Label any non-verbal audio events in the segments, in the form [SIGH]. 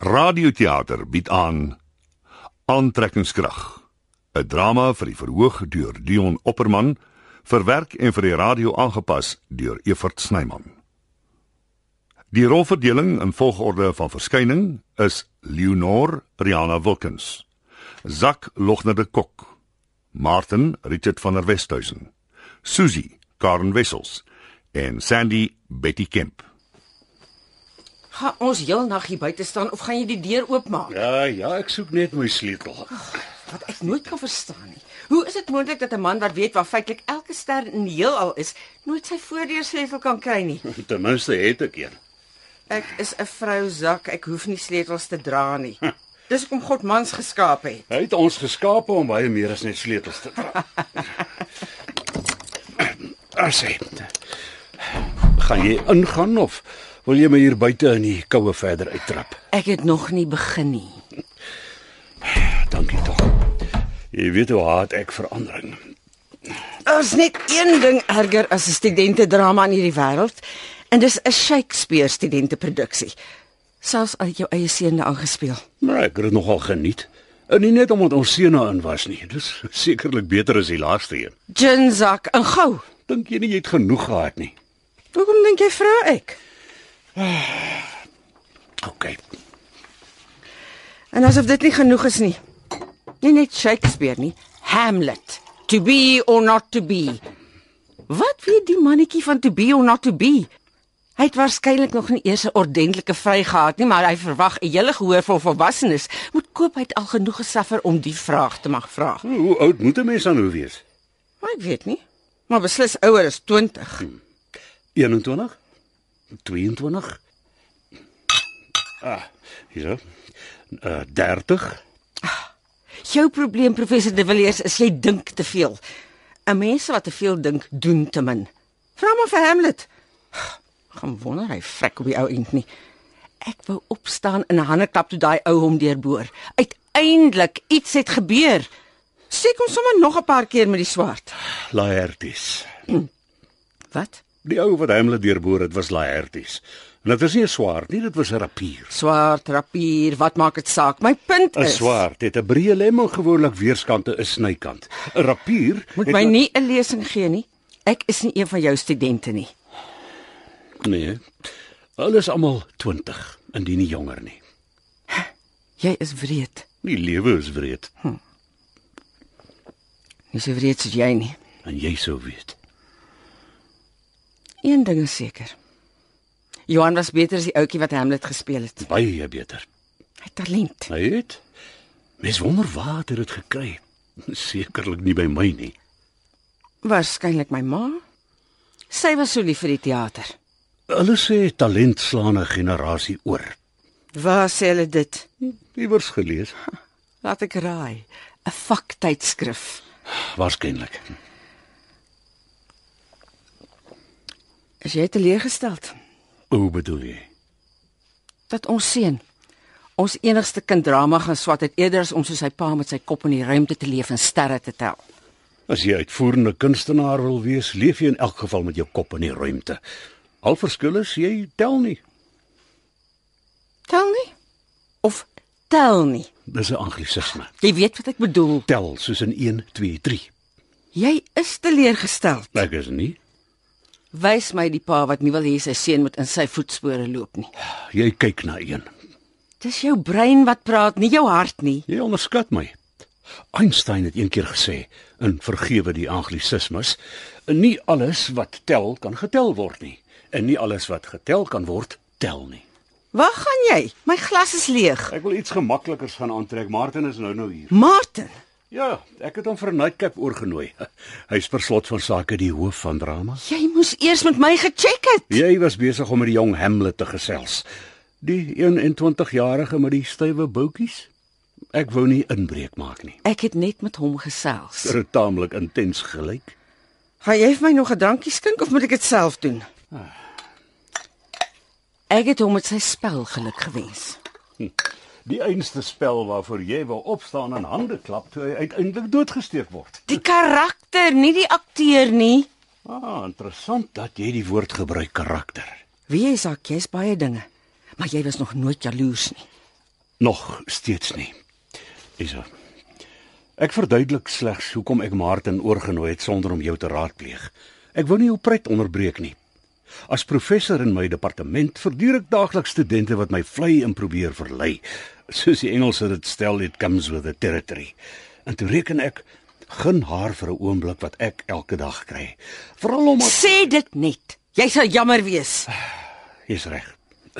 Radioteater bied aan Aantrekkingskrag, 'n drama vir die verhoog deur Dion Opperman, verwerk en vir die radio aangepas deur Evert Snyman. Die rolverdeling in volgorde van verskyning is Leonor Riana Wilkins, Zak Logner de Kok, Martin Richard van der Westhuizen, Susie Karen Wessels en Sandy Betty Kemp. Gaan ons heel nag hier buite staan of gaan jy die deur oopmaak? Ja, ja, ek soek net my sleutel. Wat ek nooit kan verstaan nie. Hoe is dit moontlik dat 'n man wat weet waar feitelik elke ster in die heelal is, nooit sy voordeursleutel kan kry nie? [LAUGHS] Ten minste het ek een. Ek is 'n vrou sak, ek hoef nie sleutels te dra nie. Dis hoekom God mans geskaap het. Hy het ons geskape om baie meer as net sleutels te dra. [LAUGHS] Asse. Gaan jy ingaan of wil jy my hier buite in die koue verder uittrap? Ek het nog nie begin nie. Dankie tog. Jy weet hoe haat ek verandering. Daar's net een ding erger as 'n studente drama in hierdie wêreld en dis 'n Shakespeare studente produksie. Selfs al het jou eie seun aangespeel. Maar ek het dit nogal geniet. En nie net omdat ons seune in was nie. Dis sekerlik beter as die laaste een. Jinzak en gou. Dink jy nie jy het genoeg gehad nie? Hoekom dink jy vra ek? [SIGHS] OK. En asof dit nie genoeg is nie. Nie net Shakespeare nie, Hamlet. To be or not to be. Wat weet die mannetjie van to be or not to be? Hy het waarskynlik nog nie eers 'n ordentlike vry gehad nie, maar hy verwag 'n hele gehoor van volwassenes moet koop hy het al genoeg gesuffer om die vraag te mag vra. Hoe oud moet 'n mens dan nou wees? Maar ek weet nie, maar beslis ouer as 20. 21? 22? Ah, hier. Uh 30? Jou probleem professor De Villiers is jy dink te veel. 'n Mens wat te veel dink, doen te min. Vra maar vir Hamlet. Gaan wonder hy vrek op die ou end nie. Ek wou opstaan en 'n hande klap toe daai ou hom deurboor. Uiteindelik iets het gebeur. Sê kom sommer nog 'n paar keer met die swaard. Laertes. Wat? Die ou wat Hamlet deurboor het was Laertes. En dit was nie 'n swaard nie, dit was 'n rapier. Swaard, rapier, wat maak dit saak? My punt 'n is Swaard het 'n breë lem en gewoonlik weerskante 'n snykant. 'n Rapier moet het my nie 'n lesing gee nie. Ek is nie een van jou studente nie. Nee. Hulle is almal 20, indien nie jonger nie. Jy is wreed. Die lewe is wreed Nie so wreed soos jy nie. en jy sou weet. Een ding is seker. Johan was beter as die ouetjie wat Hamlet gespeel het. Baie beter. Hy het talent. Hy het Mens wonder waar het hy dit gekry? [LAUGHS] Sekerlik nie by my nie. Waarskynlik my ma. Sy was so lief vir die teater. Hulle sê talent slaan 'n generasie oor. Waar sê hulle dit? Iewers gelees. Laat ek raai. 'n Vaktydskrif. Waarskynlik. Is jy teleurgesteld Hoe bedoel jy? dat ons seun ons enigste kind drama gaan swat het eerder as om soos sy pa met sy kop in die ruimte te leef en sterre te tel? As jy uitvoerende kunstenaar wil wees, leef jy in elk geval met jou kop in die ruimte. Al verskil is jy tel nie. Tel nie? Of tel nie? Dis 'n anglisisme. Jy weet wat ek bedoel. Tel soos in 1 2 3. Jy is teleurgesteld. Ek is nie. Wys my die pa wat nie wil hê sy seun moet in sy voetspore loop nie. Jy kyk na een. Dis jou brein wat praat, nie jou hart nie. Jy onderskat my. Einstein het eendag gesê, in vergewe die anglisismes, nie alles wat tel kan getel word nie en nie alles wat getel kan word tel nie. Waar gaan jy? My glas is leeg. Ek wil iets gemaklikers gaan aantrek. Martin is nou nou hier. Martin, Ja, ek het hom vir 'n nightcap oorgenooi. Hy's per slot van sake die hoof van drama. jy moes eers met my gecheck het. Jy was besig om met die jong Hamlet te gesels. Die 21-jarige met die stywe boutjies. Ek wou nie inbreuk maak nie. Ek het net met hom gesels. Dit het taamlik intens gelyk. Gaan jy vir my nog 'n drankie skink of moet ek dit self doen? Ek het hom met sy spel geluk gewens. Die einste spel waarvoor jy wou opstaan en hande klap toe hy uiteindelik doodgesteek word. Die karakter, nie die akteur nie. Ah, interessant dat jy die woord gebruik karakter. Wie jy sak, jy's baie dinge, maar jy was nog nooit jaloers nie. Nog steeds nie. Isa. Ek verduidelik slegs hoekom ek Martin oorgenooi het sonder om jou te raadpleeg. Ek wou nie jou pret onderbreek nie. As professor in my departement verduur ek daagliks studente wat my vlei en probeer verlei. Soos die Engelse dit stel, it comes with the territory. En toe reken ek gun haar vir 'n oomblik wat ek elke dag kry. Veral omdat Sê dit net. Jy sal jammer wees. [SIGHS] jy's reg.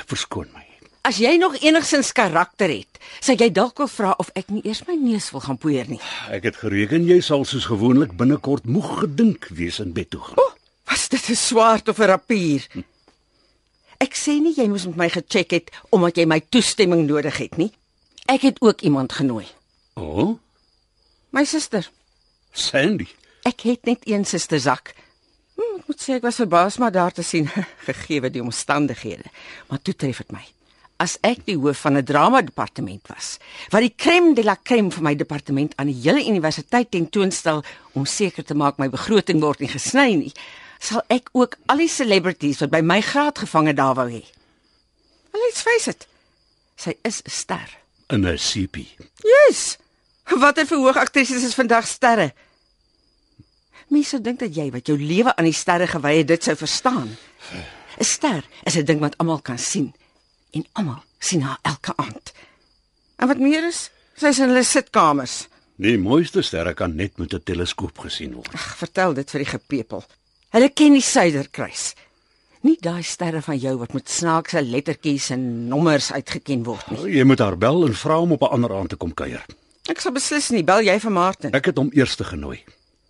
Verskoon my. As jy nog enigsins karakter het, sal jy dalk wil vra of ek nie eers my neus wil gaan poeier nie. Ek het gereken jy sal soos gewoonlik binnekort moeg gedink wees in bed toe gaan. O, was dit 'n swaard of 'n rapier? Ek sê nie jy moes met my gecheck het omdat jy my toestemming nodig het nie. Ek het ook iemand genooi. O, oh, My suster. Sandy. Ek het net een suster Zak. Hm, ek moet sê ek was verbaas maar daar te sien [LAUGHS] gegee die omstandighede. Maar toe tref dit my. As ek die hoof van 'n drama departement was, wat die crème de la crème van my departement aan die hele universiteit tentoonstel om seker te maak my begroting word nie gesny nie, sal ek ook al die celebrities wat by my graad gevange daar wou hê. Well, let's face it. Sy is 'n ster. in 'n CP. Yes. Watter verhoog aktrises is vandag sterre? Mense dink dat jy wat jou lewe aan die sterre gewy het, dit sou verstaan. 'n Ster is 'n ding wat almal kan sien en almal sien haar elke aand. En wat meer is, sy's in hulle sitkamers. Die mooiste sterre kan net met 'n teleskoop gesien word. Ag, vertel dit vir die gepepel. Hulle ken die suiderkruis. Nie daai sterre van jou wat met snaakse lettertjies en nommers uitgeken word nie. Jy moet haar bel en vra om op 'n ander aand te kom kuier. Ek sal beslis nie bel jy vir Martin. Ek het hom eers genooi.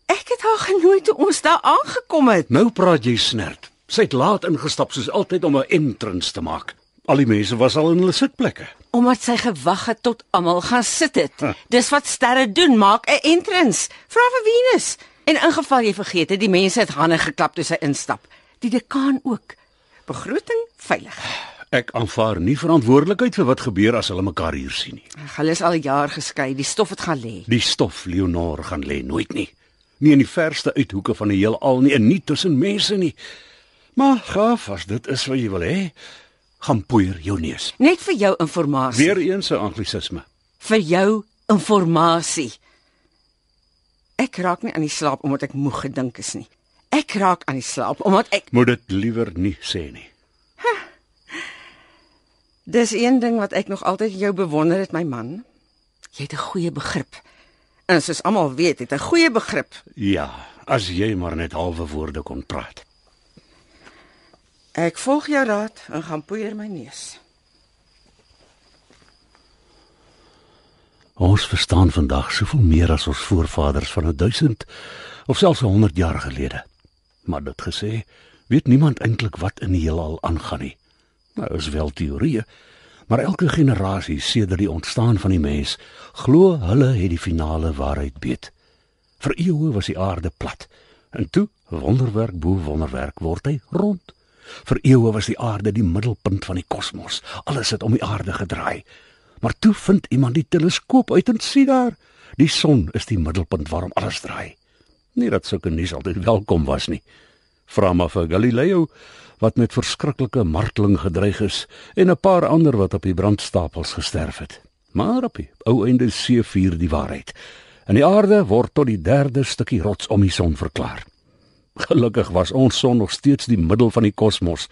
Ek het haar genooi toe ons daar aangekom het. Nou praat jy snert. Sy het laat ingestap soos altyd om 'n entrance te maak. Al die mense was al in hulle sitplekke. Omdat sy gewag het tot almal gaan sit het. Dis wat sterre doen, maak 'n entrance. Vra vir Venus. En in geval jy vergeet het, die mense het hande geklap toe sy instap. Die dekaan ook. Begroting veilig. Ek aanvaar nie verantwoordelikheid vir wat gebeur as hulle mekaar hier sien nie. Ag, Hulle is al jaar geskei, die stof het gaan lê. Die stof Leonor gaan lê nooit nie. Nie in die verste uithoeke van die heelal nie en nie tussen mense nie. Maar gaaf as dit is wat jy wil hê, gaan poeier jou neus. Net vir jou inligting. Weer eens 'n anglisisme. Vir jou inligting. Ek raak nie aan die slaap omdat ek moeg gedink is nie. Ek raak aan die slaap omdat ek Moet dit liewer nie sê nie. Dis een ding wat ek nog altyd jou bewonder het, my man. Jy het 'n goeie begrip. En soos almal weet, het 'n goeie begrip. Ja, as jy maar net halwe woorde kon praat. Ek volg jou raad en gaan poeier my neus. Ons verstaan vandag soveel meer as ons voorvaders van 'n 1000 of selfs 'n 100 jaar gelede. Maar dit gesê, weet niemand eintlik wat in die heelal aangaan nie. Nou is wel teorieë, maar elke generasie sedert die ontstaan van die mens glo hulle het die finale waarheid weet. Vir eeue was die aarde plat en toe wonderwerk bo wonderwerk word hy rond. Vir eeue was die aarde die middelpunt van die kosmos. Alles het om die aarde gedraai. Maar toe vind iemand die teleskoop uit en sien daar, die son is die middelpunt waarom alles draai. Nie dat sulke nuus altyd welkom was nie. Vra maar vir Galileo wat met verskriklike marteling gedreig is en 'n paar ander wat op die brandstapels gesterf het. Maar op die ou einde see vier die waarheid. En die aarde word tot die derde stukkie rots om die son verklaar. Gelukkig was ons son nog steeds die middel van die kosmos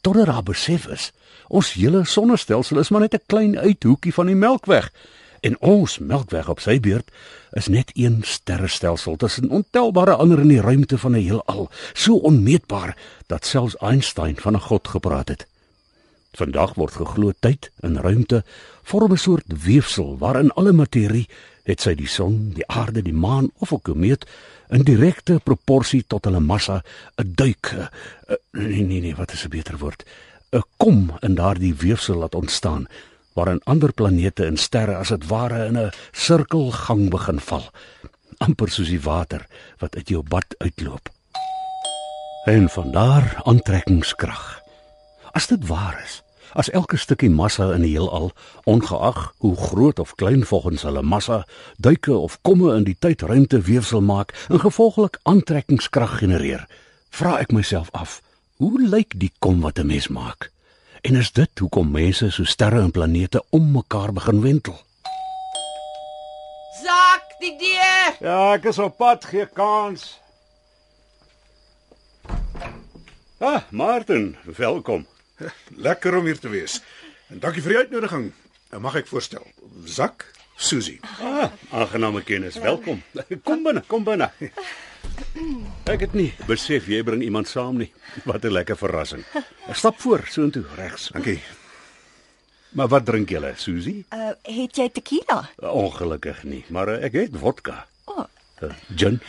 totdat daar besef is ons hele sonnestelsel is maar net 'n klein uithoekie van die Melkweg. En ons Melkweg op sy beurt is net een sterrestelsel tussen ontelbare ander in die ruimte van 'n heelal. So onmeetbaar dat selfs Einstein van 'n god gepraat het. Vandag word geglo tyd en ruimte vorm 'n soort weefsel waarin alle materie, het sy die son, die aarde, die maan of 'n komeet, in direkte proporsie tot hulle massa 'n duik, 'n- nee nee nee, wat is 'n beter woord? 'n kom in daardie weefsel laat ontstaan waarin ander planete en sterre as dit ware in 'n sirkelgang begin val, amper soos die water wat uit jou bad uitloop. En van daar aantrekkingskrag. As dit waar is, as elke stukkie massa in die heelal, ongeag hoe groot of klein volgens hulle massa, duike of komme in die tydruimte weefsel maak en gevolglik aantrekkingskrag genereer, vra ek myself af, hoe lyk die kom wat 'n mens maak? En is dit hoekom mense so sterre en planete om mekaar begin wentel? Sak die deur. Ja, ek is op pad, gee kans. Ah, Martin, welkom. Lekker om hier te wees. En dankie vir die uitnodiging. En Mag ek voorstel? Zak, Susie. Ah, aangename kennis. Welkom. Kom binne, kom binne. Ek het nie besef jy bring iemand saam nie. [LAUGHS] Wat 'n lekker verrassing. [LAUGHS] Stap voor, soontoe, regs. Dankie. Maar wat drink julle, Susie? Uh, het jy tequila? Ongelukkig nie, maar uh, ek het vodka. O, oh, Uh, gin.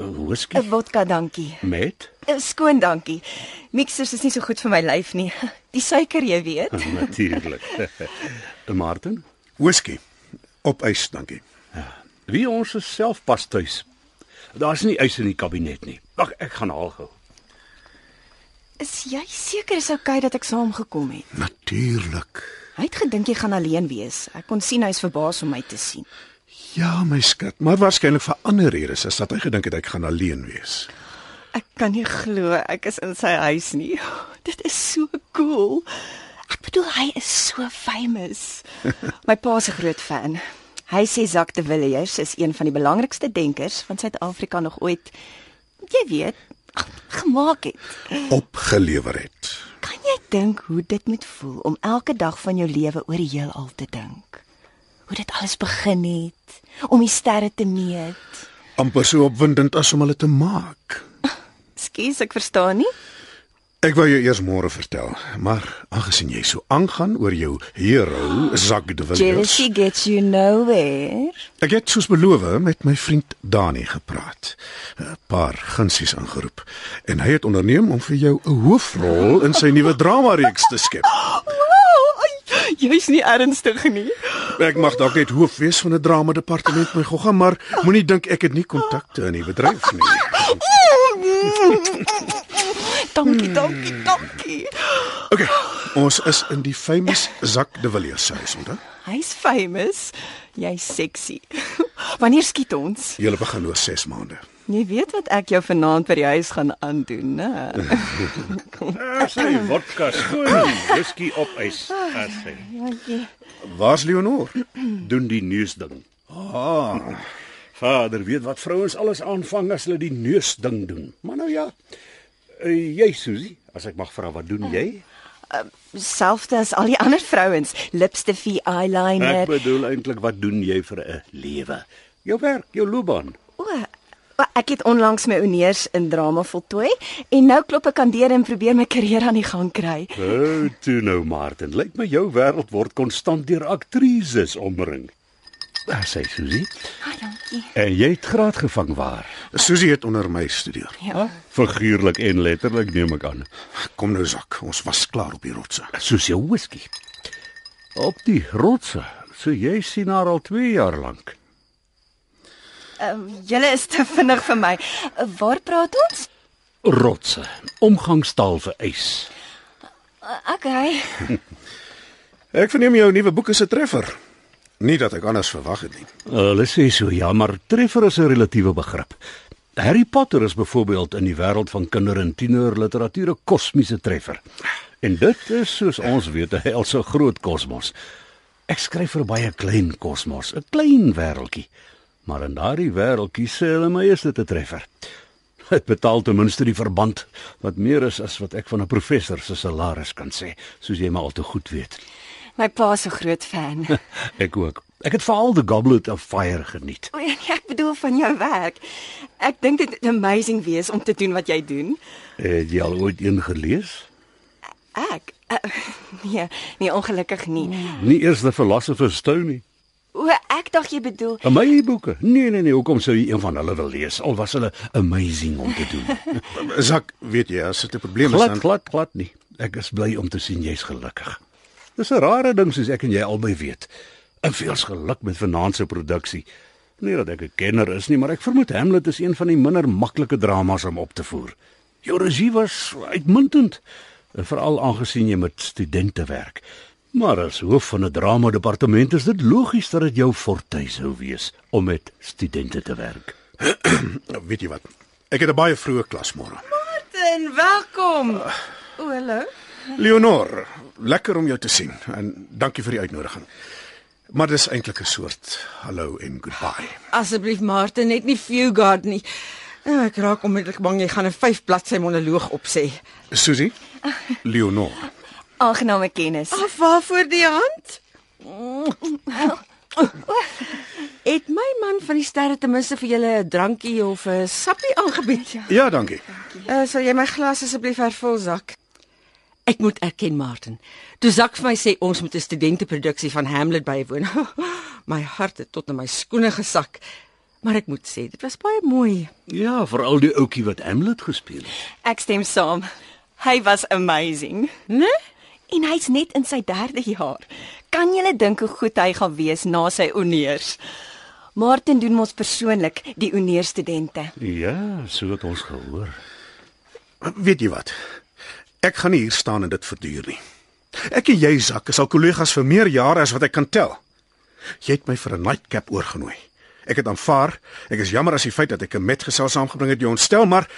Uh, whisky 'n vodka, dankie. met Uh, skoon, dankie. Mixers is nie so goed vir my lyf nie. [LAUGHS] Die suiker, jy weet. natuurlik. Martin, Whisky. Op ys, dankie. wie ons is self pas tuis. Daar's nie ys in die kabinet nie. Wag, ek gaan haal gou. Is jy seker is oukei dat ek saamgekom het? Natuurlik. Hy het gedink jy gaan alleen wees. Ek kon sien hy's verbaas om my te sien. Ja, my skat, maar waarskynlik vir ander redes as dat hy gedink het ek gaan alleen wees. Ek kan nie glo ek is in sy huis nie. [LAUGHS] Dit is so cool. Ek bedoel hy is so famous. [LAUGHS] My pa se groot fan. Hy sê Jacques de Villiers is een van die belangrikste denkers van Suid-Afrika nog ooit jy weet gemaak het. Opgelewer het. Kan jy dink hoe dit moet voel om elke dag van jou lewe oor die heelal te dink? Hoe dit alles begin het, om die sterre te meet. amper so opwindend as om hulle te maak. Skus, ek verstaan nie. Ek wou jou eers môre vertel, maar aangesien jy so aangaan oor jou hero, Zak de Villiers. Jealousy gets you nowhere. Ek het soos beloof met my vriend Dani gepraat. 'n Paar gunsies aangeroep en hy het onderneem om vir jou 'n hoofrol in sy nuwe dramareeks te skep. [GASPS] Wow, jy's nie ernstig nie. Ek mag dalk net hoof wees van 'n drama departement my gogga, maar moenie dink ek het nie kontakte in die bedryf nie. [LAUGHS] Dankie, dankie, dankie. OK, ons is in die famous Zak de Villiers huis, onthou? Hy's famous. Jy's sexy. [LAUGHS] Wanneer skiet ons? Julle begin oor 6 maande. Jy weet wat ek jou vanaand by die huis gaan aandoen, né? [LAUGHS] As hy vodka skoon, whisky op ys. Hy Dankie. Waar's Leonor? [CLEARS THROAT] doen die neusding. Ah, Vader weet wat vrouens alles aanvang as hulle die neusding doen. Maar nou ja. Uh, jy Susie, as ek mag vra, wat doen jy? Selfs as al die [LAUGHS] ander vrouens, lipstifie, eyeliner. Ek bedoel eintlik wat doen jy vir 'n lewe? Jou werk, jou loopbaan. O, ek het onlangs my honeurs in drama voltooi en nou klop ek aan deur en probeer my karier aan die gang kry. O, toe nou Martin, lyk my jou wêreld word konstant deur aktrises omring. Daar sê Susie. Ah, dankie. En jy het graad gevang waar? Susie het onder my studeer. Ja. Figuurlik en letterlik neem ek aan. Kom nou Zak, ons was klaar op die rotse. Soos jou whisky. Op die rotse. So jy sien haar al 2 jaar lank. Ehm uh, julle is te vinnig vir my. Uh, waar praat ons? Rotse. Omgangstaal vir ys. Uh, okay. [LAUGHS] Ek verneem jou nuwe boek is 'n treffer. Nie dat ek anders verwag het nie. Hulle sê so ja, maar treffer is 'n relatiewe begrip. Harry Potter is byvoorbeeld in die wêreld van kinder- en tienerliteratuur 'n kosmiese treffer. En dit is soos ons weet 'n helse groot kosmos. Ek skryf vir 'n baie klein kosmos, 'n klein wêreltjie. Maar in daardie wêreltjie sê hulle my is dit 'n treffer. Dit betaal ten minste die verband wat meer is as wat ek van 'n professor se salaris kan sê, soos jy maar al te goed weet. My pa se groot fan. [LAUGHS] Ek ook. Ek het veral The Goblet of Fire geniet. O, nee, ek bedoel van jou werk. Ek dink dit is amazing wees om te doen wat jy doen. Het jy al ooit een gelees? Ek uh, [LAUGHS] nee, nee ongelukkig nie. Nie eers The Philosopher's Stone nie. O, ek dink jy bedoel my boeke. Nee nee nee, hoekom sou jy een van hulle wil lees? Al was hulle amazing om te doen. [LAUGHS] Zak, weet jy, as dit 'n probleem is glad dan glad glad nie. Ek is bly om te sien jy's gelukkig. Dis 'n rare ding soos ek en jy albei weet. En veels geluk met vanaand se produksie. Nie dat ek 'n kenner is nie, maar ek vermoed Hamlet is een van die minder maklike dramas om op te voer. Jou regie was uitmuntend, en veral aangesien jy met studente werk. Maar as hoof van 'n drama departement is dit logies dat dit jou fortuin sou wees om met studente te werk. Nou, [CLEARS THROAT] weet jy wat? Ek het 'n baie vroeë klas môre. Martin, welkom. O, hallo. Leonor, lekker om jou te sien en dankie vir die uitnodiging. Maar dis eintlik 'n soort hallo en goodbye. Asseblief Martin, net nie Fugard nie. Nou, ek raak onmiddellik bang jy gaan 'n 5 bladsy monoloog opsê. Susie, [LAUGHS] Leonor. Aangename kennis. Af waarvoor die hand? Het my man van die sterre ten minste vir julle 'n drankie of 'n sappie aangebied? Ja, dankie. Uh, sal jy my glas asseblief hervul sak? Ek moet erken Martin. Toe Zak vir my sê ons moet 'n studenteproduksie van Hamlet bywoon. [LAUGHS] my hart het tot in my skoene gesak. Maar ek moet sê, dit was baie mooi. Ja, veral die ouetjie wat Hamlet gespeel het. Ek stem saam. Hy was amazing. Né? En hy's net in sy 3de jaar. Kan jy dink hoe goed hy gaan wees na sy honeurs? Martin doen mos persoonlik die honeurstudente. Ja, so het ons gehoor. Weet jy wat? Ek gaan nie hier staan en dit verduur nie. Ek en jy, Zak, is al kollegas vir meer jare as wat ek kan tel. Jy het my vir 'n nightcap oorgenooi. Ek het aanvaar. Ek is jammer as die feit dat ek 'n metgesel saamgebring het jou ontstel, maar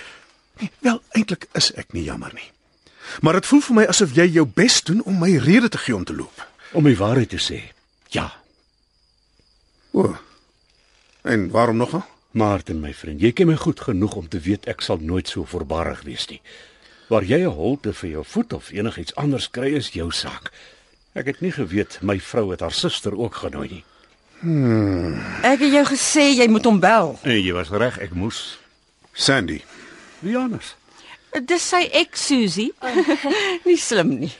wel eintlik is ek nie jammer nie. Maar dit voel vir my asof jy jou bes doen om my rede te gee om te loop. Om die waarheid te sê. Ja, O. En waarom nogal? Martin, my vriend, jy ken my goed genoeg om te weet ek sal nooit so voorbarig wees nie. Waar jy 'n holte vir jou voet of enigiets anders kry is jou saak. Ek het nie geweet my vrou het haar suster ook genooi nie. Ek het jou gesê jy moet hom bel. En jy was reg, ek moes. Sandy. Wie anders? Dis sy ex Susie. [LAUGHS] nie slim nie.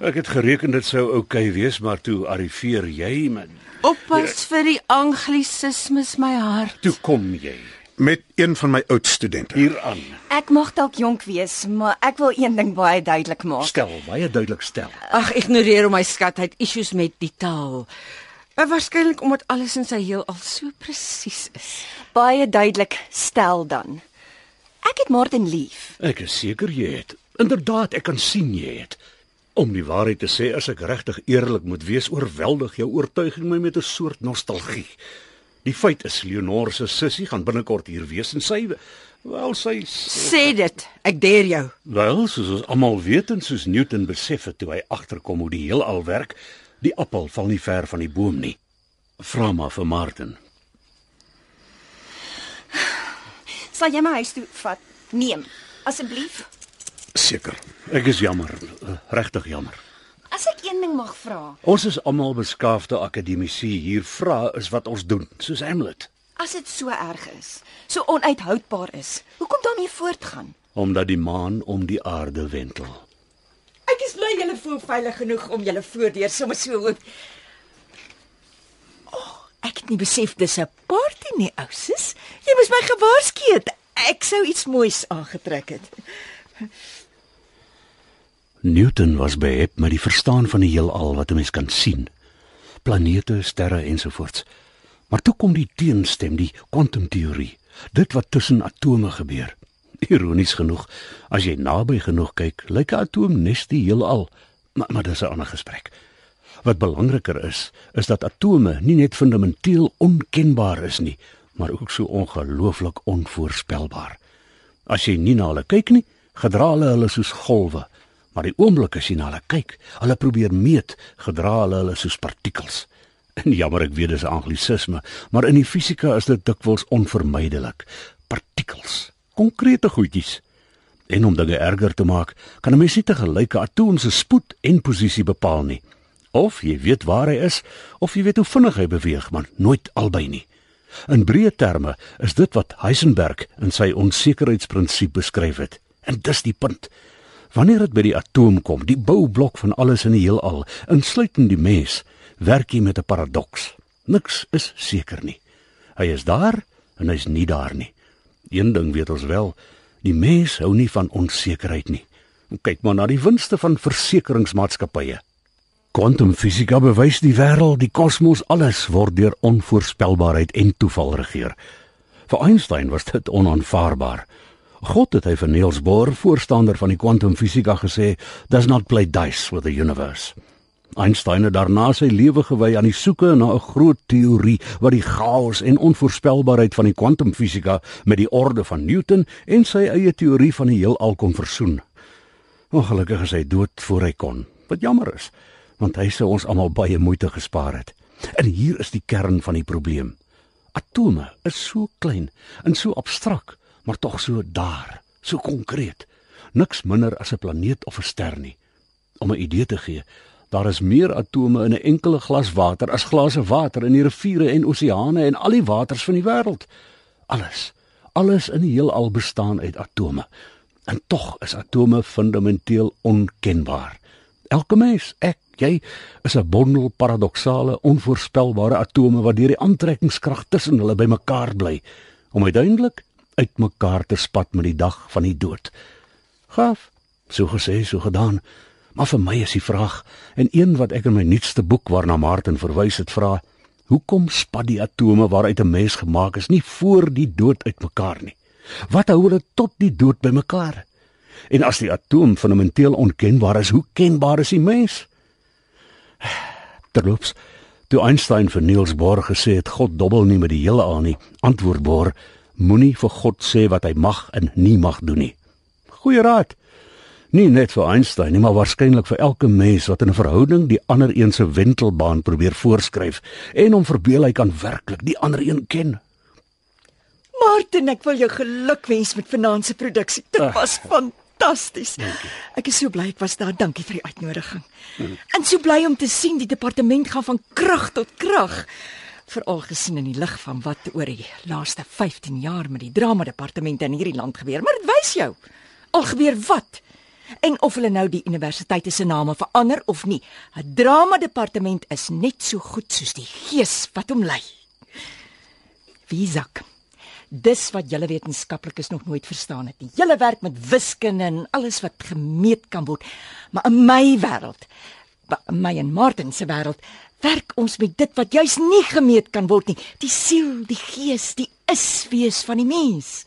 Ek het gereken dit sou oukei okay wees, maar toe arriveer jy met Oppas vir die anglisismes my hart. toe kom jy Met een van my oud studente. hier aan. Ek mag dalk jonk wees, maar ek wil een ding baie duidelik maak. Stel, baie duidelik stel. Ag, ignoreer hom my skat, hy het issues met die taal. Uh, Waarskynlik omdat alles in sy heel al so presies is. Baie duidelik stel dan. Ek het Martin lief. Ek is seker jy het. Inderdaad, ek kan sien jy het. Om die waarheid te sê, as ek regtig eerlik moet wees, oorweldig jou oortuiging my met 'n soort nostalgie. Die feit is Leonor se sussie gaan binnekort hier wees en sy wel sy Sê dit, ek deer jou. wel soos ons almal weet en soos Newton besef het toe hy agterkom hoe die heelal werk, die appel val nie ver van die boom nie. Vra maar vir Martin. Sal jy my huis toe vat? Neem, asseblief. Seker. Ek is jammer, eh, regtig jammer. As ek een ding mag vra, Ons is almal beskaafde akademici hier vra is wat ons doen, soos Hamlet. as dit so erg is, so onuithoudbaar is, hoekom daarmee voortgaan? omdat die maan om die aarde wentel. Ek is bly julle voel veilig genoeg om julle voordeur sommer so oop. Oh, ek het nie besef dis 'n party nie, ousus. Jy moes my gewaarsku het. Ek sou iets moois aangetrek het. Newton was behep met die verstaan van die heelal wat 'n mens kan sien. Planete, sterre ensovoorts. Maar toe kom die teenstem, die kwantumteorie, dit wat tussen atome gebeur. Ironies genoeg, as jy naby genoeg kyk, lyk 'n atoom nes die heelal, maar maar dis 'n ander gesprek. Wat belangriker is, is dat atome nie net fundamenteel onkenbaar is nie, maar ook so ongelooflik onvoorspelbaar. As jy nie na hulle kyk nie, gedra hulle hulle soos golwe, maar die oomblik as jy na hulle kyk, hulle probeer meet, gedra hulle hulle soos partikels. [LAUGHS] En jammer ek weet dis 'n anglisisme, maar in die fisika is dit dikwels onvermydelik. Partikels, konkrete goedjies. En om dinge erger te maak, kan 'n mens nie te gelyke atoom se spoed en posisie bepaal nie. Of jy weet waar hy is, of jy weet hoe vinnig hy beweeg, maar nooit albei nie. In breë terme is dit wat Heisenberg in sy onsekerheidsprinsip beskryf het. En dis die punt. Wanneer dit by die atoom kom, die boublok van alles in die heelal, insluitend die mens, werk jy met 'n paradoks. Niks is seker nie. Hy is daar en hy's nie daar nie. Een ding weet ons wel, die mens hou nie van onsekerheid nie. Kyk maar na die winste van versekeringsmaatskappye. Kwantumfisika bewys die wêreld, die kosmos, alles word deur onvoorspelbaarheid en toeval regeer. Vir Einstein was dit onaanvaarbaar. God het hy vir Niels Bohr, voorstander van die kwantumfisika gesê, "Does not play dice with the universe." Einstein het daarna sy lewe gewy aan die soeke na 'n groot teorie wat die chaos en onvoorspelbaarheid van die kwantumfisika met die orde van Newton en sy eie teorie van die heelal kon versoen. Ongelukkig is hy dood voor hy kon. Wat jammer is, want hy sou ons almal baie moeite gespaar het. En hier is die kern van die probleem. Atome is so klein en so abstrak, maar tog so daar, so konkreet. Niks minder as 'n planeet of 'n ster nie. Om 'n idee te gee, daar is meer atome in 'n enkele glas water as glase water in die riviere en oseane en al die waters van die wêreld. Alles, alles in die heelal bestaan uit atome. En tog is atome fundamenteel onkenbaar. Elke mens, ek, jy, is 'n bondel paradoksale, onvoorspelbare atome wat deur die aantrekkingskrag tussen hulle bymekaar bly om uiteindelik uitmekaar te spat met die dag van die dood. Gaaf, so gesê, so gedaan. Maar vir my is die vraag en een wat ek in my nuutste boek waarna Martin verwys het vra, hoekom spat die atome waaruit 'n mens gemaak is nie voor die dood uitmekaar nie? Wat hou hulle tot die dood bymekaar? En as die atoom fundamenteel onkenbaar is, hoe kenbaar is die mens? Terloops, toe Einstein vir Niels Bohr gesê het God dobbel nie met die hele aan nie, antwoord Bohr, moenie vir God sê wat hy mag en nie mag doen nie. Goeie raad. Nie net vir Einstein nie, maar waarskynlik vir elke mens wat in 'n verhouding die ander een se wentelbaan probeer voorskryf en hom verbeel hy kan werklik die ander een ken. Martin, ek wil jou gelukwens met vanaand se produksie. Dit Ag. was fantasties. Ek is so bly ek was daar. Dankie vir die uitnodiging. En so bly om te sien die departement gaan van krag tot krag. Veral gesien in die lig van wat oor die laaste 15 jaar met die drama departemente in hierdie land gebeur. Maar dit wys jou al gebeur wat en of hulle nou die universiteite se name verander of nie. 'n Drama departement is net so goed soos die gees wat hom lei. Wiesak. Dis wat julle wetenskaplikes nog nooit verstaan het nie. Julle werk met wiskunde en alles wat gemeet kan word. Maar in my wêreld, my en Martin se wêreld, werk ons met dit wat juis nie gemeet kan word nie. Die siel, die gees, die is-wees van die mens.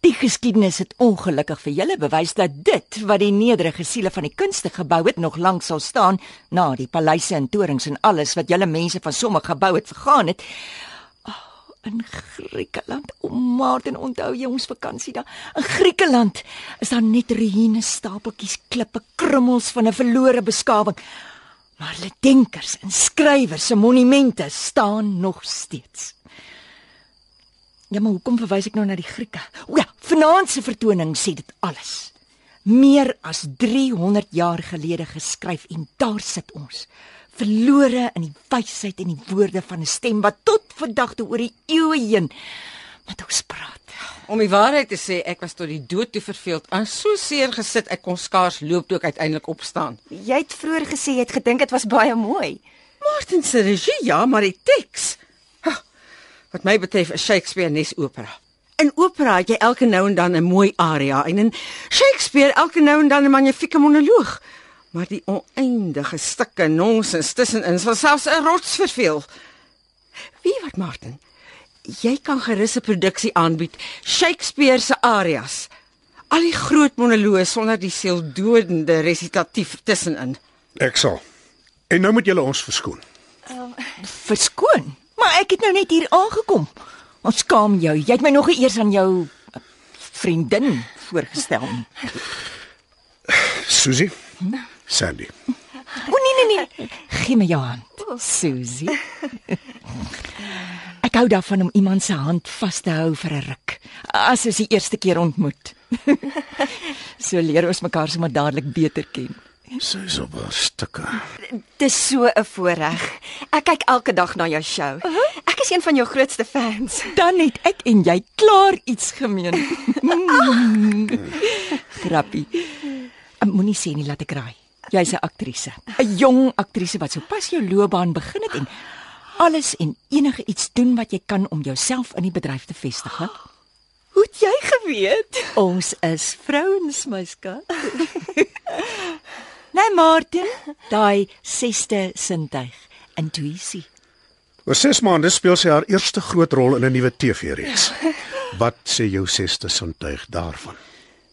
Die geskiedenis het ongelukkig vir julle bewys dat dit wat die nederige siele van die kunste gebou het nog lank sal staan na die paleise en torings en alles wat julle mense van sommige gebou het vergaan het. Oh, in Griekeland, o Martin, onthou jy ons vakansie daar? In Griekeland is daar net ruïne stapeltjies klippe, krummels van 'n verlore beskawing. Maar hulle denkers en skrywers se monumente staan nog steeds. Ja, maar hoekom verwys ek nou na die Grieke? O ja, vanaand se vertoning sê dit alles. Meer as 300 jaar gelede geskryf en daar sit ons, verlore in die wysheid en die woorde van 'n stem wat tot vandag toe oor die eeue heen met ons praat. Om die waarheid te sê, ek was tot die dood toe verveeld en so seer gesit ek kon skaars loop toe ek uiteindelik opstaan. Jy het vroeër gesê jy het gedink dit was baie mooi. Martin se regie, ja, maar die teks. Wat my betref is Shakespeare nes opera. In opera het jy elke nou en dan 'n mooi aria en in Shakespeare elke nou en dan 'n magnifieke monoloog. Maar die oneindige stukke nonsens tussenin sal selfs 'n rots verveel. Wie wat Martin? Jy kan gerus 'n produksie aanbied, Shakespeare se arias. Al die groot monoloë sonder die seeldodende resitatief tussenin. Ek sal. En nou moet julle ons verskoon. Verskoon, maar ek het nou net hier aangekom. Ons skaam jou. Jy het my nog eers aan jou eh, vriendin voorgestel. nie. Susie, Sandy. O nee nee nee. Gee my jou hand, Susie. Ek hou daarvan om iemand se hand vas te hou vir 'n ruk. As ons die eerste keer ontmoet. [LAUGHS] so leer ons mekaar sommer dadelik beter ken. Sy is op haar stukke. Dis so 'n voorreg. Ek kyk elke dag na jou show. Ek is een van jou grootste fans. [LAUGHS] Dan het ek en jy klaar iets gemeen. [LAUGHS] Grappie. Moenie sê nie laat ek raai. Jy's 'n aktrise. 'n Jong aktrise wat sopas jou loopbaan begin het en alles en enige iets doen wat jy kan om jouself in die bedryf te vestig. hè? [GASPS] Hoe het jy geweet? Ons is vrouens, my skat. [LAUGHS] nee, Martin, daai sesde sintuig, intuïsie. Oor 6 maande speel sy haar eerste groot rol in 'n nuwe TV-reeks. [LAUGHS] Wat sê jou sesde sintuig daarvan?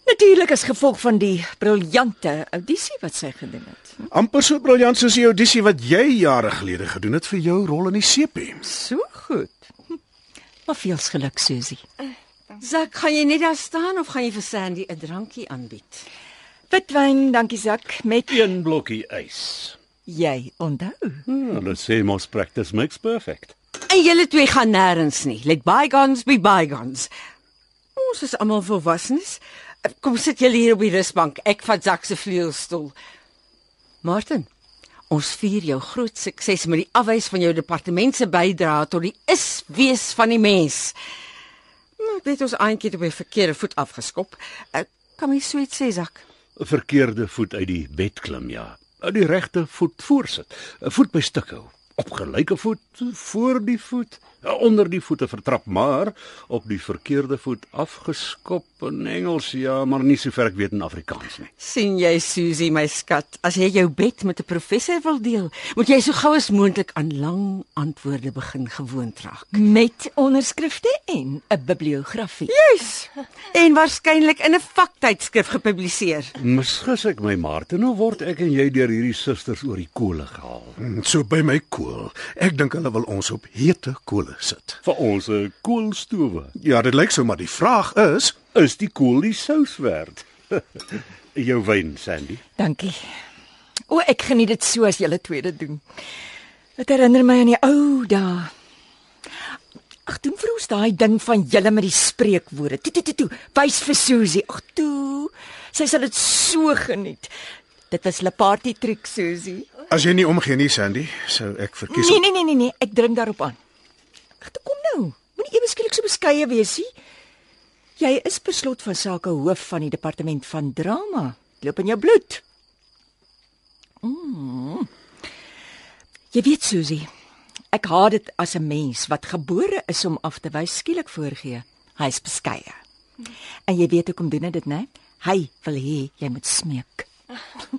Natuurlik as gevolg van die briljante audisie wat sy gedoen het. Amper so briljant soos die audisie wat jy jare gelede gedoen het vir jou rol in die CP. So goed. Hm. Maar veel geluk, Susie. Zak, gaan jy net daar staan of gaan jy vir Sandy 'n drankie aanbied? Witwyn, dankie sak met Een blokkie ys. jy onthou. Hmm, hulle sê mos practice makes perfect. En julle twee gaan nêrens nie. Let bygones be bygones. Ons is almal volwassenes. Kom sit julle hier op die rusbank. Ek vat Zak se vleuelstoel. Martin, ons vier jou groot sukses met die afwys van jou departement se bydrae tot die is wees van die mens. Nou, dit ons eintlik op die verkeerde voet afgeskop. Ek kan my sweet sê, Zak. 'n Verkeerde voet uit die bed klim, ja. Die regte voet voorsit. 'n Voet by stuk hou. Op gelyke voet voor die voet, onder die voete vertrap, maar op die verkeerde voet afgeskop in Engels, ja, maar nie sover ek weet in Afrikaans nie. sien jy Susie my skat, as jy jou bed met 'n professor wil deel, moet jy so gou as moontlik aan lang antwoorde begin gewoond raak. Met onderskrifte en 'n bibliografie. Juis. En waarskynlik in 'n vaktydskrif gepubliseer. Misgis ek my Martin, hoe word ek en jy deur hierdie susters oor die kole gehaal? Hmm, So by my kool. Ek dink hulle wil ons op hete kole sit. Vir ons 'n koolstowe. Ja, dit lyk so, maar die vraag is, Is die kool die sous werd? [LAUGHS] Jou wyn, Sandy. Dankie. O, ek geniet dit so as julle twee dit doen. Dit herinner my aan die ou dae. Ag, doen vir ons daai ding van julle met die spreekwoorde. Toe toe toe toe. Wys vir Susie. Ag, toe. Sy sal dit so geniet. Dit was 'n party trick, Susie. as jy nie omgee nie, Sandy, sou ek verkies Nee nee nee nee nee, ek dring daarop aan. Toe kom nou. Moenie ewe skielik so beskeie wees nie. Jy is per slot van sake hoof van die departement van drama. Loop in jou bloed. Mm. Jy weet Susie, ek haat dit as 'n mens wat gebore is om af te wys skielik voorgee. Hy's beskeie. En jy weet hoekom doen hy dit, né? Hy wil hê jy moet smeek.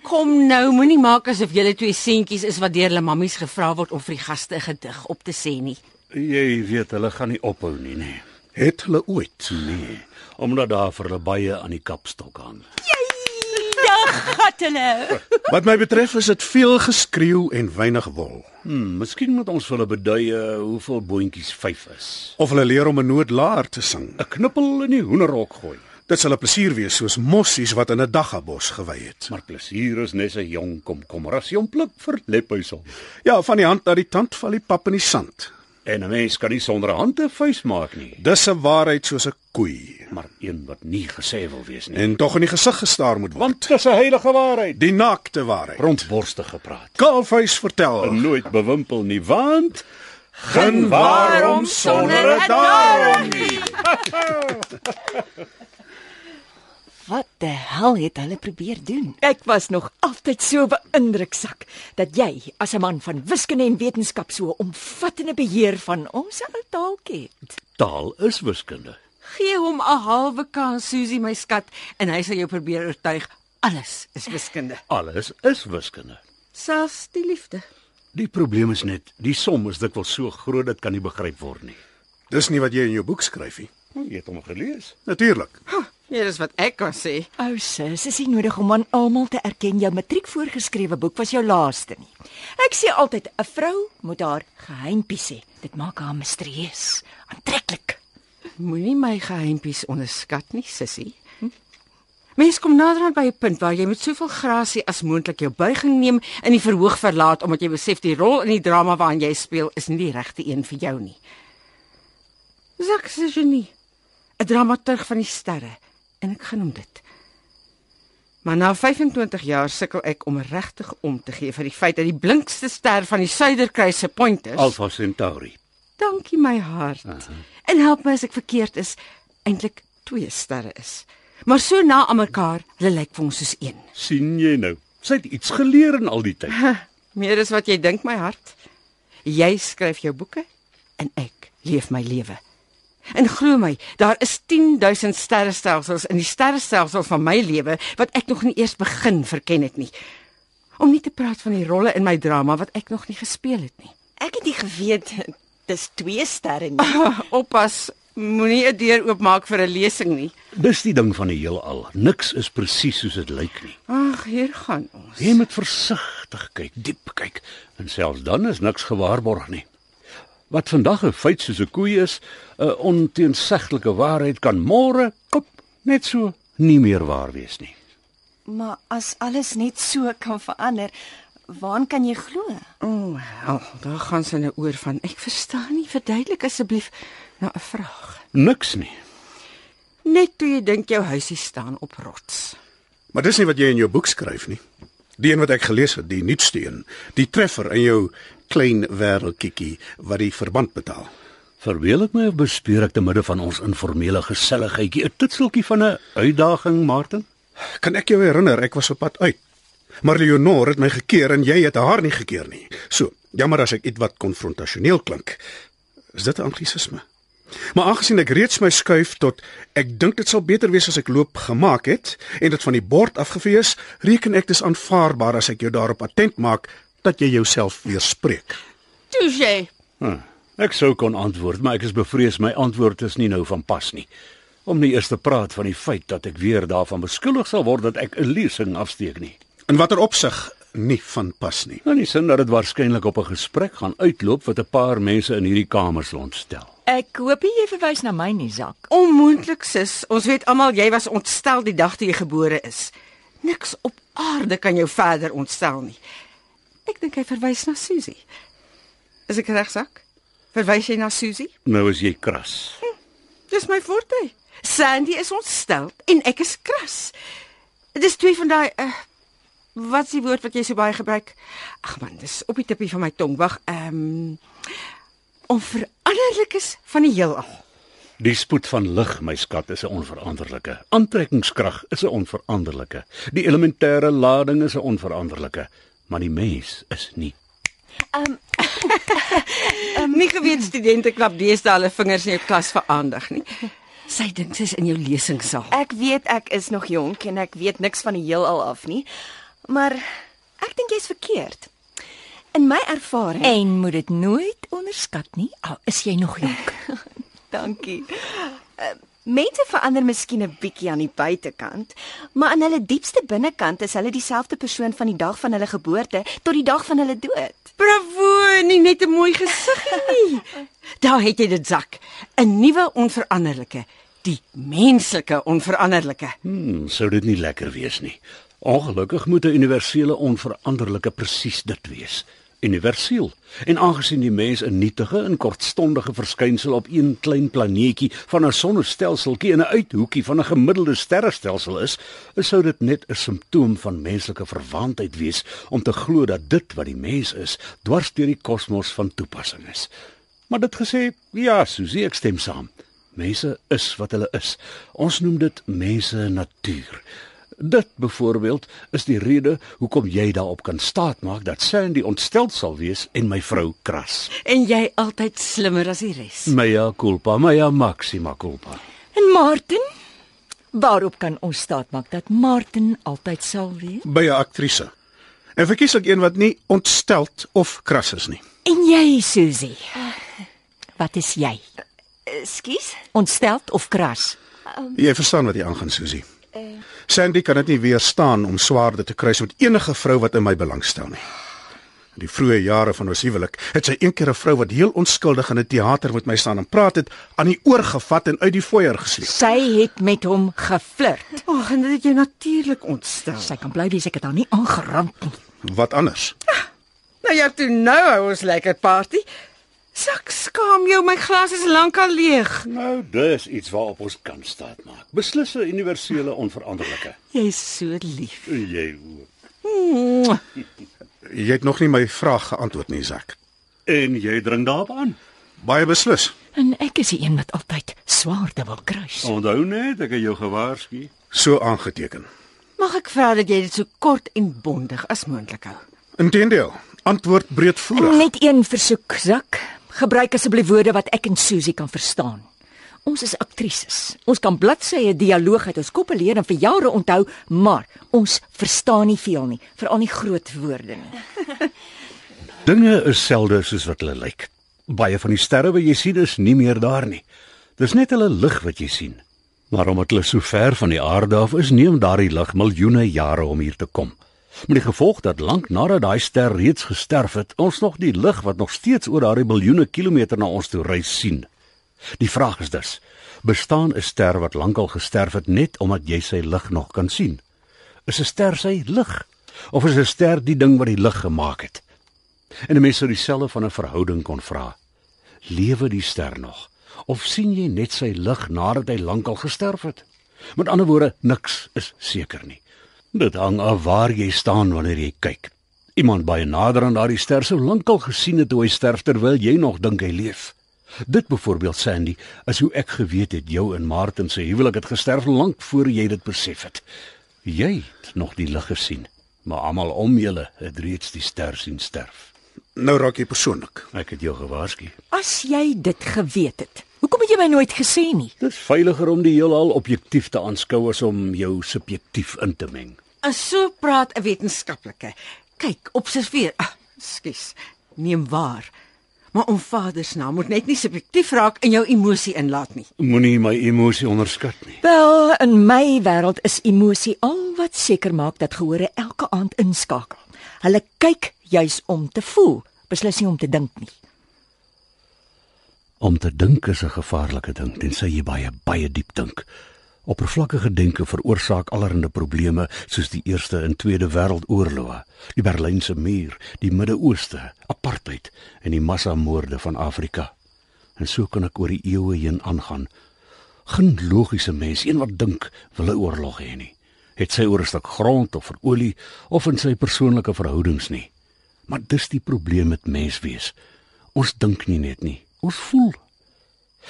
Kom nou, moenie maak asof julle twee seentjies is wat deur hulle mammies gevra word om vir die gaste 'n gedig op te sê nie. Jy weet hulle gaan nie ophou nie, nee. het hulle ooit. Nee, omdat daar vir hulle baie aan die kapstok hang. Ja, gat hulle. Wat my betref is dit veel geskreeu en weinig wol. Hmm, miskien moet ons vir hulle beduie hoeveel boontjies 5 is. Of hulle leer om 'n noodlaar te sing. 'n Knippel in die hoenderhok gooi. Dit sal 'n plesier wees soos mossies wat in 'n daggabos gewy het. Maar plesier is net 'n jong komkommer as jy hom pluk vir lephuisel. Ja, van die hand na die tand val die pap in die sand. En 'n mens kan nie sonder 'n hand 'n vuis maak nie, Dis 'n waarheid soos 'n koei maar een wat nie gesê wil wees nie. en tog in die gesig gestaar moet word. Want dis 'n heilige waarheid. Die naakte waarheid. Rondborstig gepraat. Kaalvuis vertel. Nooit bewimpel nie, want Geen waarom sonder 'n daarom nie. [LAUGHS] Wat die hel het hulle probeer doen? Ek was nog altyd so beïndruk sak dat jy as 'n man van wiskunde en wetenskap so omvattende beheer van ons ou taaltjie het. taal is wiskunde. Gee hom 'n halwe kans, Susie my skat, en hy sal jou probeer oortuig alles is wiskunde, Alles is wiskunde. selfs die liefde. Die probleem is net, die som is dikwels so groot dit kan nie begryp word nie. Dis nie wat jy in jou boek skryf nie. Jy het hom gelees. Natuurlik. Ja, dis wat ek kan sê. O, sis, is nie nodig om aan almal te erken jou matriek voorgeskrewe boek was jou laaste nie. Ek sê altyd 'n vrou moet haar geheimpies hê. Dit maak haar misterieus, aantreklik. Moenie my geheimpies onderskat nie, sissie. Mens kom naderhand by 'n punt waar jy met soveel grasie as moontlik jou buiging neem en die verhoog verlaat omdat jy besef die rol in die drama waarin jy speel is nie die regte een vir jou nie. Zak se genie. 'n Dramaturg van die sterre en ek genoem dit. Maar na 25 jaar sukkel ek om regtig om te gee vir die feit dat die blinkste ster van die Suiderkruis se pointers Alpha Centauri. Dankie my hart. Uh -huh. En help my as ek verkeerd is, eintlik twee sterre is. Maar so na aan mekaar, hulle lyk vir ons soos een. sien jy nou? Sy het iets geleer in al die tyd. Meer as wat jy dink my hart. Jy skryf jou boeke en ek leef my lewe. En glo my, daar is 10000 sterrestelsels in die sterrestelsel van my lewe wat ek nog nie eers begin verken het nie. Om nie te praat van die rolle in my drama wat ek nog nie gespeel het nie. Ek het nie geweet dis twee sterre nie. [LAUGHS] Oppas, moenie 'n deur oopmaak vir 'n lesing nie. Dis die ding van die heelal. Niks is presies soos dit lyk nie. Ag, hier gaan ons. Jy moet versigtig kyk, diep kyk, en selfs dan is niks gewaarborg nie. Wat vandag 'n feit soos 'n koei is, 'n onteenseglike waarheid kan môre kop net so nie meer waar wees nie. Maar as alles net so kan verander, waaraan kan jy glo? O, oh, wel, daar gaan sy nou oor van. Ek verstaan nie, verduidelik asseblief nou 'n vraag. Niks nie. Net toe jy dink jou huisie staan op rots. Maar dis nie wat jy in jou boek skryf nie. Die een wat ek gelees het, die nuutste een, die treffer in jou klein wêreldkiekie wat die verband betaal. Verbeel ek my of bespeer ek te midde van ons informele geselligheidjie 'n titseltjie van 'n uitdaging, Martin? Kan ek jou herinner ek was op pad uit. Maar Leonor het my gekeer en jy het haar nie gekeer nie. So, jammer as ek ietwat konfrontasioneel klink. Is dit 'n anglisisme? Maar aangesien ek reeds my skuif tot ek dink dit sal beter wees as ek loop gemaak het en dit van die bord afgevee is, reken ek dis aanvaarbaar as ek jou daarop attent maak dat jy jouself weerspreek. Touche. Hm, ek sou kon antwoord, maar ek is bevrees my antwoord is nie nou van pas nie. Om nie eers te praat van die feit dat ek weer daarvan beskuldig sal word dat ek 'n lesing afsteek nie. In watter opsig nie van pas nie. Nou nie sin dat dit waarskynlik op 'n gesprek gaan uitloop wat 'n paar mense in hierdie kamers ontstel. Ek hoop jy verwys na my nie, Zak. Onmoontlik sis. Ons weet almal jy was ontstel die dag toe jy gebore is. Niks op aarde kan jou verder ontstel nie. Ek dink hy verwys na Susie. Is ek regsak? Verwys jy na Susie? Nou is jy kras. Dis my forte. Sandy is ontstel en ek is kras. Dis twee van daai uh, wat is die woord wat jy so baie gebruik? Ag man, dis op die tippie van my tong. Wag, ehm um, onveranderlikes van die heelal. Die spoed van lig, my skat, is 'n onveranderlike. Aantrekkingskrag is 'n onveranderlike. Die elementêre lading is 'n onveranderlike, maar die mens is nie. Um, [LAUGHS] nie geweet studente klap deesdae hulle vingers in jou klas vir aandag nie. Sy dink sy's in jou lesingsaal. Ek weet ek is nog jonk en ek weet niks van die heelal af nie. Maar ek dink jy's verkeerd. In my ervaring En moet dit nooit onderskat nie, al is jy nog jonk. [LAUGHS] Dankie. Uh, mense verander miskien 'n bietjie aan die buitekant, maar aan hulle diepste binnekant is hulle dieselfde persoon van die dag van hulle geboorte tot die dag van hulle dood. Bravo, nie net 'n mooi gesig nie. [LAUGHS] Daar het jy dit sak. 'n Nuwe onveranderlike, die menslike onveranderlike. Hmm, sou dit nie lekker wees nie. Ongelukkig moet 'n universele onveranderlike presies dit wees. Universeel. En aangesien die mens 'n nietige en kortstondige verskynsel op een klein planeetjie van 'n sonnestelseltjie in 'n uithoekie van 'n gemiddelde sterrestelsel is, sou dit net 'n simptoom van menslike verwaandheid wees om te glo dat dit wat die mens is, dwars deur die kosmos van toepassing is. Maar dit gesê, ja, Susie, ek stem saam. Mense is wat hulle is. Ons noem dit mense natuur. Dit byvoorbeeld is die rede hoekom jy daarop kan staatmaak dat Sandy ontstel sal wees en my vrou kras. En jy altyd slimmer as die res. Mea culpa, mea maxima culpa. En Martin? Waarop kan ons staat maak dat Martin altyd sal wees? By 'n aktrise. En verkies ek een wat nie ontsteld of kras is nie. En jy, Susie? Wat is jy? Ekskuus? Ontsteld of kras? Jy verstaan wat hier aangaan, Susie. Sandy kan dit nie weerstaan om swaarde te kruis met enige vrou wat in my belangstel nie. In die vroeë jare van ons huwelik het sy een keer 'n vrou wat heel onskuldig in 'n teater met my staan en praat het, aan die oor gevat en uit die foyer gesleep. Sy het met hom geflirt. Ag, en dit het jou natuurlik ontstel. Sy kan bly wees ek het haar nie aangerand nie. Wat anders? Nou ja, toe nou hou ons lekker party. Sak skaam jou, my glas is lankal leeg. Nou, dis iets waarop ons kan staatmaak. Beslis 'n universele onveranderlike. Jy's so lief. Jy ook. Mwah. Jy het nog nie my vraag geantwoord nie, Zak. En jy dring daarop aan. Baie beslis. En ek is die een wat altyd swaarde wil kruis. Onthou net, ek het jou gewaarsku. So aangeteken. Mag ek vra dat jy dit so kort en bondig as moontlik hou? Inteendeel, antwoord breedvoerig. Net een versoek, Zak. Gebruik asseblief woorde wat ek en Susie kan verstaan. Ons is aktrises. Ons kan bladsye dialoog uit ons koppe leer en vir jare onthou, maar ons verstaan nie veel nie, veral nie groot woorde nie. [LAUGHS] Dinge is selde soos wat hulle lyk. Baie van die sterre wat jy sien is nie meer daar nie. Dis net hulle lig wat jy sien. Maar omdat hulle so ver van die aarde af is, neem daardie lig miljoene jare om hier te kom. Met die gevolg dat lank nadat daai ster reeds gesterf het, ons nog die lig wat nog steeds oor daardie biljoene kilometer na ons toe reis sien. Die vraag is dus: bestaan 'n ster wat lankal gesterf het net omdat jy sy lig nog kan sien? Is 'n ster sy lig of is 'n ster die ding wat die lig gemaak het? En 'n mens sou dieselfde van 'n verhouding kon vra. Lewe die ster nog of sien jy net sy lig nadat hy lankal gesterf het? Met ander woorde, niks is seker nie. Dit hang af waar jy staan wanneer jy kyk. Iemand baie nader aan daardie ster sou lankal gesien het hoe hy sterf terwyl jy nog dink hy leef. Dit byvoorbeeld Sandy, is hoe ek geweet het jou en Martin se huwelik het gesterf lank voor jy dit besef het. Jy het nog die lig gesien, maar almal om julle het reeds die ster sien sterf. Nou raak jy persoonlik. Ek het jou gewaarsku. As jy dit geweet het, hoekom het jy my nooit gesê nie? Dit is veiliger om die heelal objektief te aanskou as om jou subjektief in te meng. En so praat 'n wetenskaplike. Kyk, observeer. Ah, Skus. Neem waar. Maar om Vader se naam moet net nie subjektief raak en jou emosie inlaat nie. Moenie my emosie onderskat nie. Wel, in my wêreld is emosie al wat seker maak dat gehore elke aand inskakel. Hulle kyk juis om te voel, beslis nie om te dink nie. Om te dink is 'n gevaarlike ding, tensy jy baie baie diep dink. Oppervlakkige denke veroorsaak allerlei probleme soos die Eerste en Tweede Wêreldoorloë, die Berlynse muur, die Midde-Ooste, apartheid en die massamoorde van Afrika. En so kan ek oor die eeue heen aangaan. Geen logiese mens, een wat dink, wil 'n oorlog hê nie. Het sy oor 'n stuk grond of vir olie of in sy persoonlike verhoudings nie. Maar dis die probleem met menswees. Ons dink nie net nie, ons voel.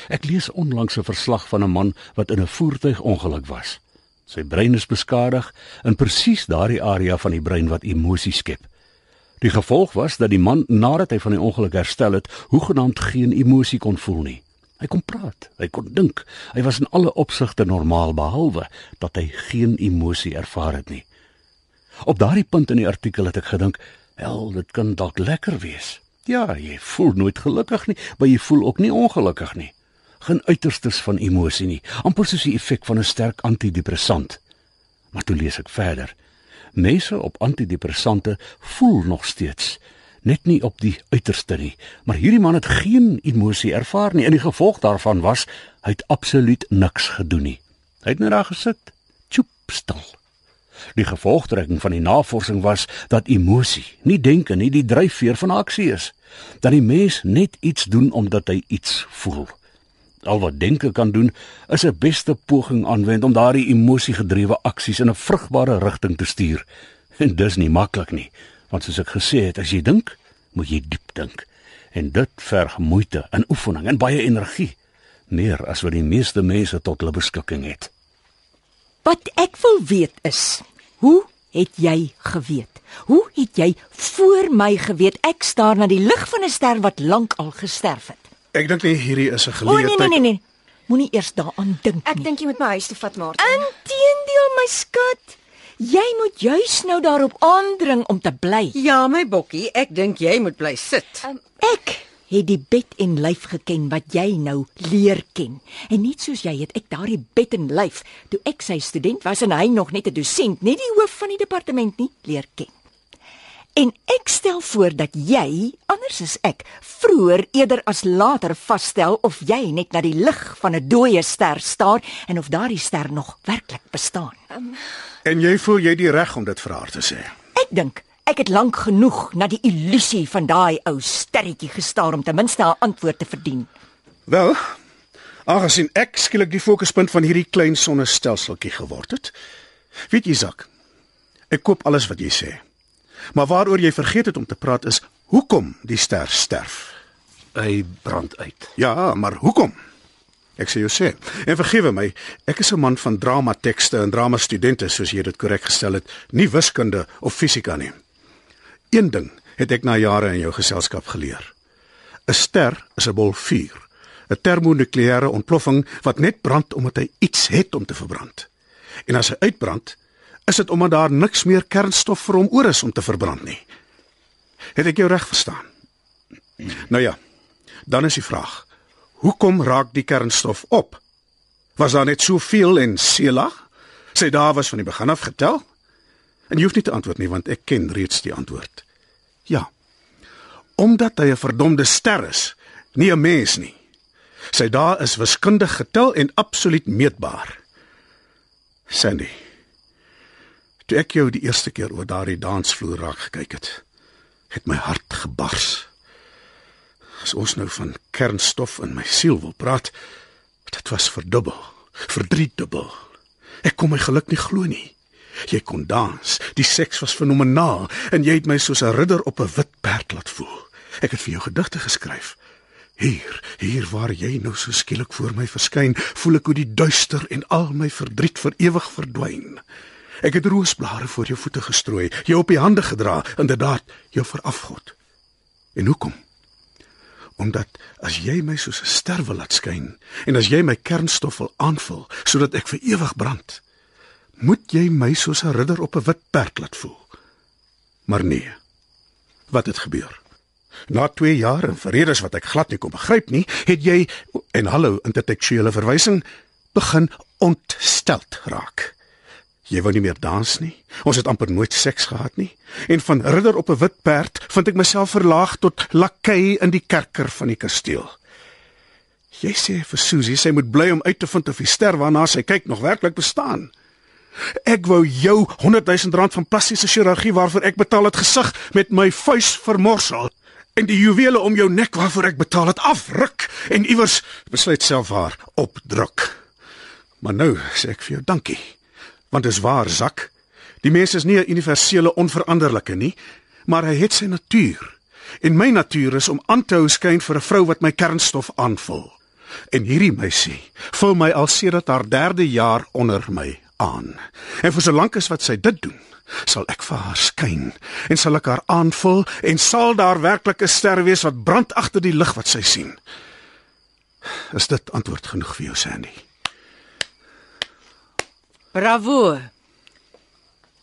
Ek lees onlangs 'n verslag van 'n man wat in 'n voertuigongeluk was. Sy brein is beskadig in presies daardie area van die brein wat emosie skep. Die gevolg was dat die man nadat hy van die ongeluk herstel het, hoegenaamd geen emosie kon voel nie. Hy kon praat, hy kon dink. Hy was in alle opsigte normaal behalwe dat hy geen emosie ervaar het nie. Op daardie punt in die artikel het ek gedink, "Wel, dit kan dalk lekker wees." Ja, jy voel nooit gelukkig nie, maar jy voel ook nie ongelukkig nie. Geen uiterstes van emosie nie, amper soos die effek van 'n sterk antidepressant. Maar toe lees ek verder. Mense op antidepressante voel nog steeds, net nie op die uiterste nie, maar hierdie man het geen emosie ervaar nie en die gevolg daarvan was hy het absoluut niks gedoen nie. Hy het net daar gesit, choep stil. Die gevolgtrekking van die navorsing was dat emosie, nie denke nie, die dryfveer van aksie is. Dat die mens net iets doen omdat hy iets voel. Al wat denke kan doen, is 'n beste poging aanwend om daardie emosiegedrewe aksies in 'n vrugbare rigting te stuur. En dis nie maklik nie, want soos ek gesê het, as jy dink, moet jy diep dink. En dit verg moeite en oefening en baie energie, meer as wat die meeste mense tot hulle beskikking het. Wat ek wil weet is, hoe het jy geweet? Hoe het jy voor my geweet ek staar na die lig van 'n ster wat lank al gesterf het? Ek dink nie hierdie is 'n O geleentheid. nee nee nee nee. Moenie eers daaraan dink Ek nie. dink jy moet my huis toe vat, Martin. Inteendeel my skat. Jy moet juis nou daarop aandring om te bly. Ja, my bokkie, ek dink jy moet bly sit. Ek het die bed en lyf geken wat jy nou leer ken. En net soos jy het ek daardie bed en lyf toe ek sy student was en hy nog net 'n dosent, nie die hoof van die departement nie, leer ken. En ek stel voor dat jy, anders as ek, vroeër eerder as later vasstel of jy net na die lig van 'n dooie ster staar en of daardie ster nog werklik bestaan. En jy voel jy die reg om dit vir haar te sê. Ek dink ek het lank genoeg na die illusie van daai ou sterretjie gestaar om ten minste 'n antwoord te verdien. Wel, aangesien ek skielik die fokuspunt van hierdie klein sonnestelseltjie geword het. Weet jy, Zak, ek koop alles wat jy sê. Maar waaroor jy vergeet het om te praat is hoekom die ster sterf. Hy brand uit. Ja, maar hoekom? Ek sê jou sê. En vergewe my, ek is 'n man van dramatekste en dramastudente soos jy dit korrek gestel het, nie wiskunde of fisika nie. Een ding het ek na jare in jou geselskap geleer. 'n Ster is 'n bol vuur, 'n termonukleêre ontploffing wat net brand omdat hy iets het om te verbrand. En as hy uitbrand, is dit omdat daar niks meer kernstof vir hom oor is om te verbrand nie. Het ek jou reg verstaan? Nou ja, dan is die vraag: Hoekom raak die kernstof op? Was daar net soveel en Sela? Sy daar was van die begin af getel? En jy hoef nie te antwoord nie want ek ken reeds die antwoord. Ja. Omdat hy 'n verdomde ster is, nie 'n mens nie. Sy daar is wiskundig getel en absoluut meetbaar. Sandy. Toe ek jou die eerste keer oor daardie dansvloer raak gekyk het, het my hart gebars. As ons nou van kernstof in my siel wil praat, dit was verdubbel, verdriedubbel. Ek kon my geluk nie glo nie. Jy kon dans, die seks was fenomenaal en jy het my soos 'n ridder op 'n wit perd laat voel. Ek het vir jou gedigte geskryf. Hier, hier waar jy nou so skielik voor my verskyn, voel ek hoe die duister en al my verdriet vir ewig verdwyn. Ek het roosblare voor jou voete gestrooi, jou op die hande gedra, inderdaad, jou verafgod. En hoekom? Omdat as jy my soos 'n ster wil laat skyn en as jy my kernstof wil aanvul sodat ek vir ewig brand, moet jy my soos 'n ridder op 'n wit perd laat voel. Maar nee. Wat het gebeur? Na 2 jaar en vir redes wat ek glad nie kon begryp nie, het jy en hallo intertekstuele verwysing begin ontsteld raak. Jy wou nie meer dans nie. Ons het amper nooit seks gehad nie. En van ridder op 'n wit perd vind ek myself verlaag tot lakei in die kerker van die kasteel. Jy sê vir Susie sy moet bly om uit te vind of die ster waarna sy kyk nog werklik bestaan. Ek wou jou 100 000 rand van plastiese chirurgie waarvoor ek betaal het gesig met my vuis vermorsel en die juwele om jou nek waarvoor ek betaal het afruk en iewers besluit self haar opdruk. Maar nou sê ek vir jou dankie. Want dis waar, Zak. Die mens is nie 'n universele onveranderlike nie, maar hy het sy natuur. En my natuur is om aan te hou skyn vir 'n vrou wat my kernstof aanvul. En hierdie meisie vul my al sedert haar 3de jaar onder my aan. En vir solank as wat sy dit doen, sal ek vir haar skyn en sal ek haar aanvul en sal daar werklik 'n ster wees wat brand agter die lig wat sy sien. Is dit antwoord genoeg vir jou, Sandy? Bravo.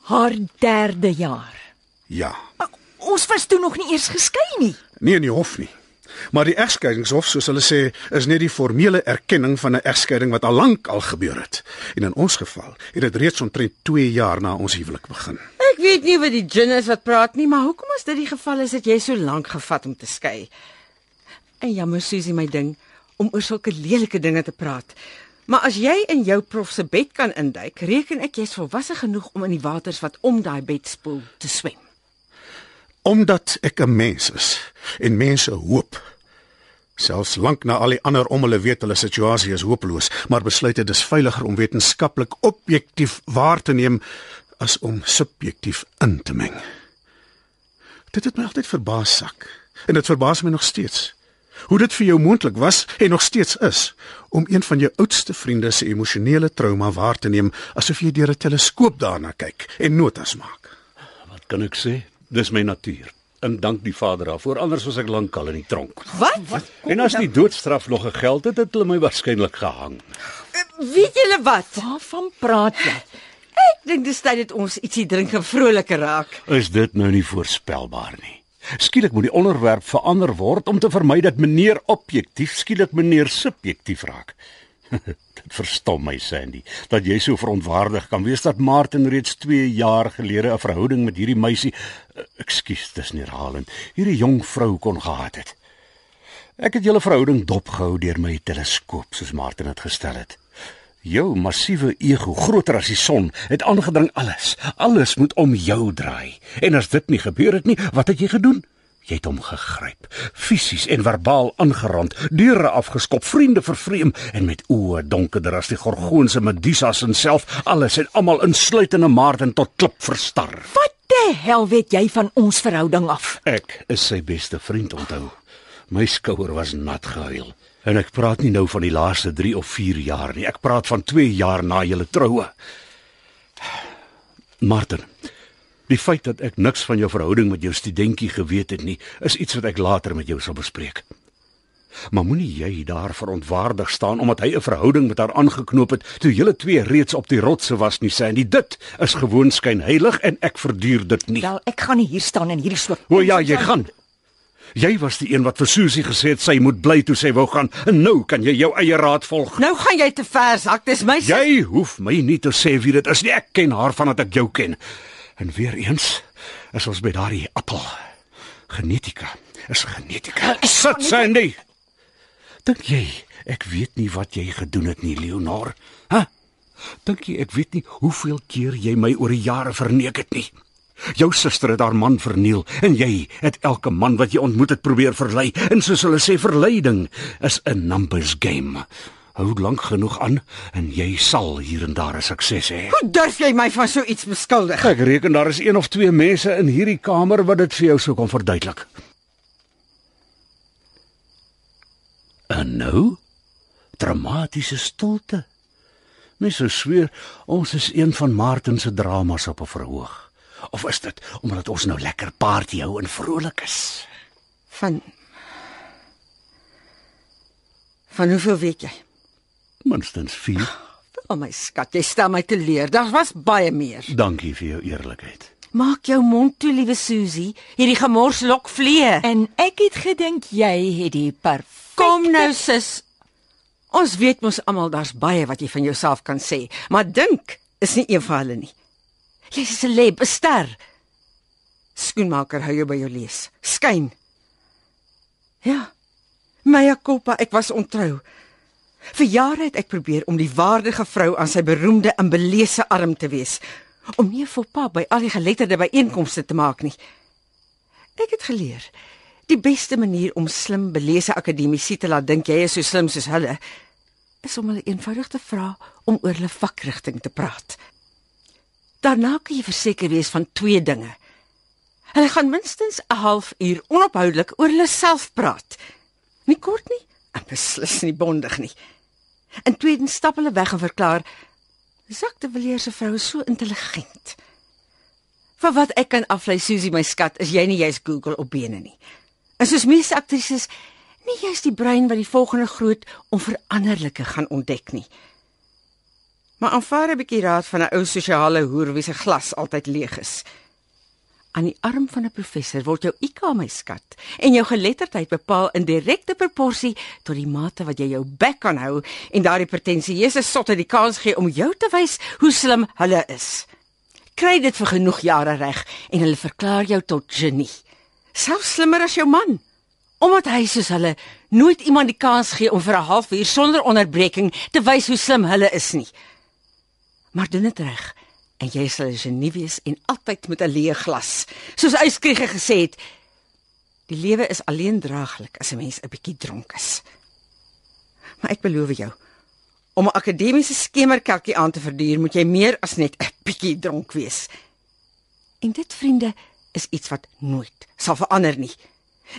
Haar derde jaar. Ja. Maar ons was toe nog nie eers geskei nie. Nie in die hof nie. Maar die egskeidingshof, soos hulle sê, is net die formele erkenning van 'n egskeiding wat al lank al gebeur het. En in ons geval het dit reeds omtrent 2 jaar na ons huwelik begin. Ek weet nie wat die gin is wat praat nie, maar hoekom as dit die geval is dat jy so lank gevat om te skei? En jammer Susie my ding om oor sulke lelike dinge te praat. Maar as jy in jou prof se bed kan induik, reken ek jy's volwasse genoeg om in die waters wat om daai bed spoel te swem. Omdat ek 'n mens is en mense hoop. Selfs lank na al die ander om hulle weet hulle situasie is hopeloos, maar besluit dit is veiliger om wetenskaplik objektief waar te neem as om subjektief in te meng. Dit het my altyd verbaas sak en dit verbaas my nog steeds. Hoe dit vir jou moontlik was en nog steeds is om een van jou oudste vriende se emosionele trauma waar te neem asof jy deur 'n teleskoop daarna kyk en notas maak. Wat kan ek sê? Dis my natuur. En dank die Vader daarvoor, anders was ek lankal in die tronk. Wat? Wat? En as die doodstraf nog gegeld het, het hulle my waarskynlik gehang. Weet julle wat? Waarvan praat jy? Ek dink dis tyd dat ons ietsie drink en vroliker raak. Is dit nou nie voorspelbaar nie? Skielik moet die onderwerp verander word om te vermy dat meneer objektief skielik meneer subjektief raak. [LAUGHS] dit verstom my Sandy dat jy so verontwaardig kan wees dat Martin reeds 2 jaar gelede 'n verhouding met hierdie meisie, ekskuus, dis nie herhalend, hierdie jong vrou kon gehad het. Ek het julle verhouding dopgehou deur my teleskoop soos Martin dit gestel het. Jou massiewe ego, groter as die son, het aangedring alles. Alles moet om jou draai. En as dit nie gebeur het nie, wat het jy gedoen? Jy het hom gegryp, fisies en verbaal aangerand, deure afgeskop, vriende vervreem en met oë donkerder as die gorgoonse Medusas en self alles en almal insluitende Martin tot klip verstar. Wat die hel weet jy van ons verhouding af? Ek is sy beste vriend onthou. My skouer was nat gehuil. En ek praat nie nou van die laaste 3 of 4 jaar nie. Ek praat van 2 jaar na julle troue. Martin, die feit dat ek niks van jou verhouding met jou studentjie geweet het nie, is iets wat ek later met jou sal bespreek. Maar moenie jy daar verontwaardig staan omdat hy 'n verhouding met haar aangeknoop het toe julle twee reeds op die rotse was nie, sê en dit is gewoon skynheilig en ek verduur dit nie. Wel, ek gaan nie hier staan en hierdie soort O ja, jy gaan. Jy was die een wat vir Susie gesê het sy moet bly toe sy wou gaan en nou kan jy jou eie raad volg. Nou gaan jy te ver, sak. Dis my sin. Jy hoef my nie te sê wie dit is nie. Ek ken haar vandat ek jou ken. En weer eens is ons by daardie appel. Genetika is genetika. Sit Sandy. Dink jy ek weet nie wat jy gedoen het nie, Leonor? Hæ? Dink jy ek weet nie hoeveel keer jy my oor die jare verneek het nie? Jou suster het haar man verniel en jy het elke man wat jy ontmoet het probeer verlei. En soos hulle sê verleiding is 'n numbers game. Hou lank genoeg aan en jy sal hier en daar 'n sukses hê. Hoe durf jy my van so iets beskuldig? Ek reken daar is een of twee mense in hierdie kamer wat dit vir jou sou kon verduidelik. En nou? Dramatiese stilte. Mens sou sweer ons is een van Martin se dramas op 'n verhoog. Of is dit omdat ons nou lekker party hou en vrolik is? Van Van hoeveel weet jy? Minstens 4. O oh my skat, jy stel my te leer. Daar was baie meer. Dankie vir jou eerlikheid. Maak jou mond toe, liewe Susie. Hierdie gemors lok vlee. En ek het gedink jy het die perfekte Kom nou sis. Ons weet mos almal daar's baie wat jy van jouself kan sê, maar dink is nie een van hulle nie. Jy's 'n celeb, 'n ster. Skoenmaker hou jou by jou lees. Skyn. Ja. Maya culpa, ek was ontrou. Vir jare het ek probeer om die waardige vrou aan sy beroemde en belese arm te wees, om nie vir pa by al die geletterde byeenkomste te maak nie. Ek het geleer die beste manier om slim belese akademici te laat dink jy is so slim soos hulle is om hulle eenvoudig te vra om oor hulle vakrigting te praat. Daarna kan jy verseker wees van twee dinge. Hulle gaan minstens 'n halfuur onophoudelik oor hulle self praat. Nie kort nie, en beslis nie bondig nie. En tweedens stap hulle weg en verklaar: "Jacques de Villiers se vrou is so intelligent." Vir wat ek kan aflei Susie my skat, is jy nie jy's Google op bene nie. En soos meeste aktrises, nie jy's die brein wat die volgende groot onveranderlike gaan ontdek nie. Maar aanvaar 'n bietjie raad van 'n ou sosiale hoer wie se glas altyd leeg is. Aan die arm van 'n professor word jou IQ my skat en jou geletterdheid bepaal in direkte proporsie tot die mate wat jy jou bek kan hou en daardie pretensieuse sotte die kans gee om jou te wys hoe slim hulle is. Kry dit vir genoeg jare reg en hulle verklaar jou tot genie. Selfs slimmer as jou man. Omdat hy soos hulle nooit iemand die kans gee om vir 'n halfuur sonder onderbreking te wys hoe slim hulle is nie. Maar doen dit reg en jy sal 'n genie wees en altyd met 'n leë glas. Soos Uyskriege gesê het, die lewe is alleen draaglik as 'n mens 'n bietjie dronk is. Maar ek beloof jou, om 'n akademiese skemerkelkie aan te verduur, moet jy meer as net 'n bietjie dronk wees. En dit, vriende, is iets wat nooit sal verander nie.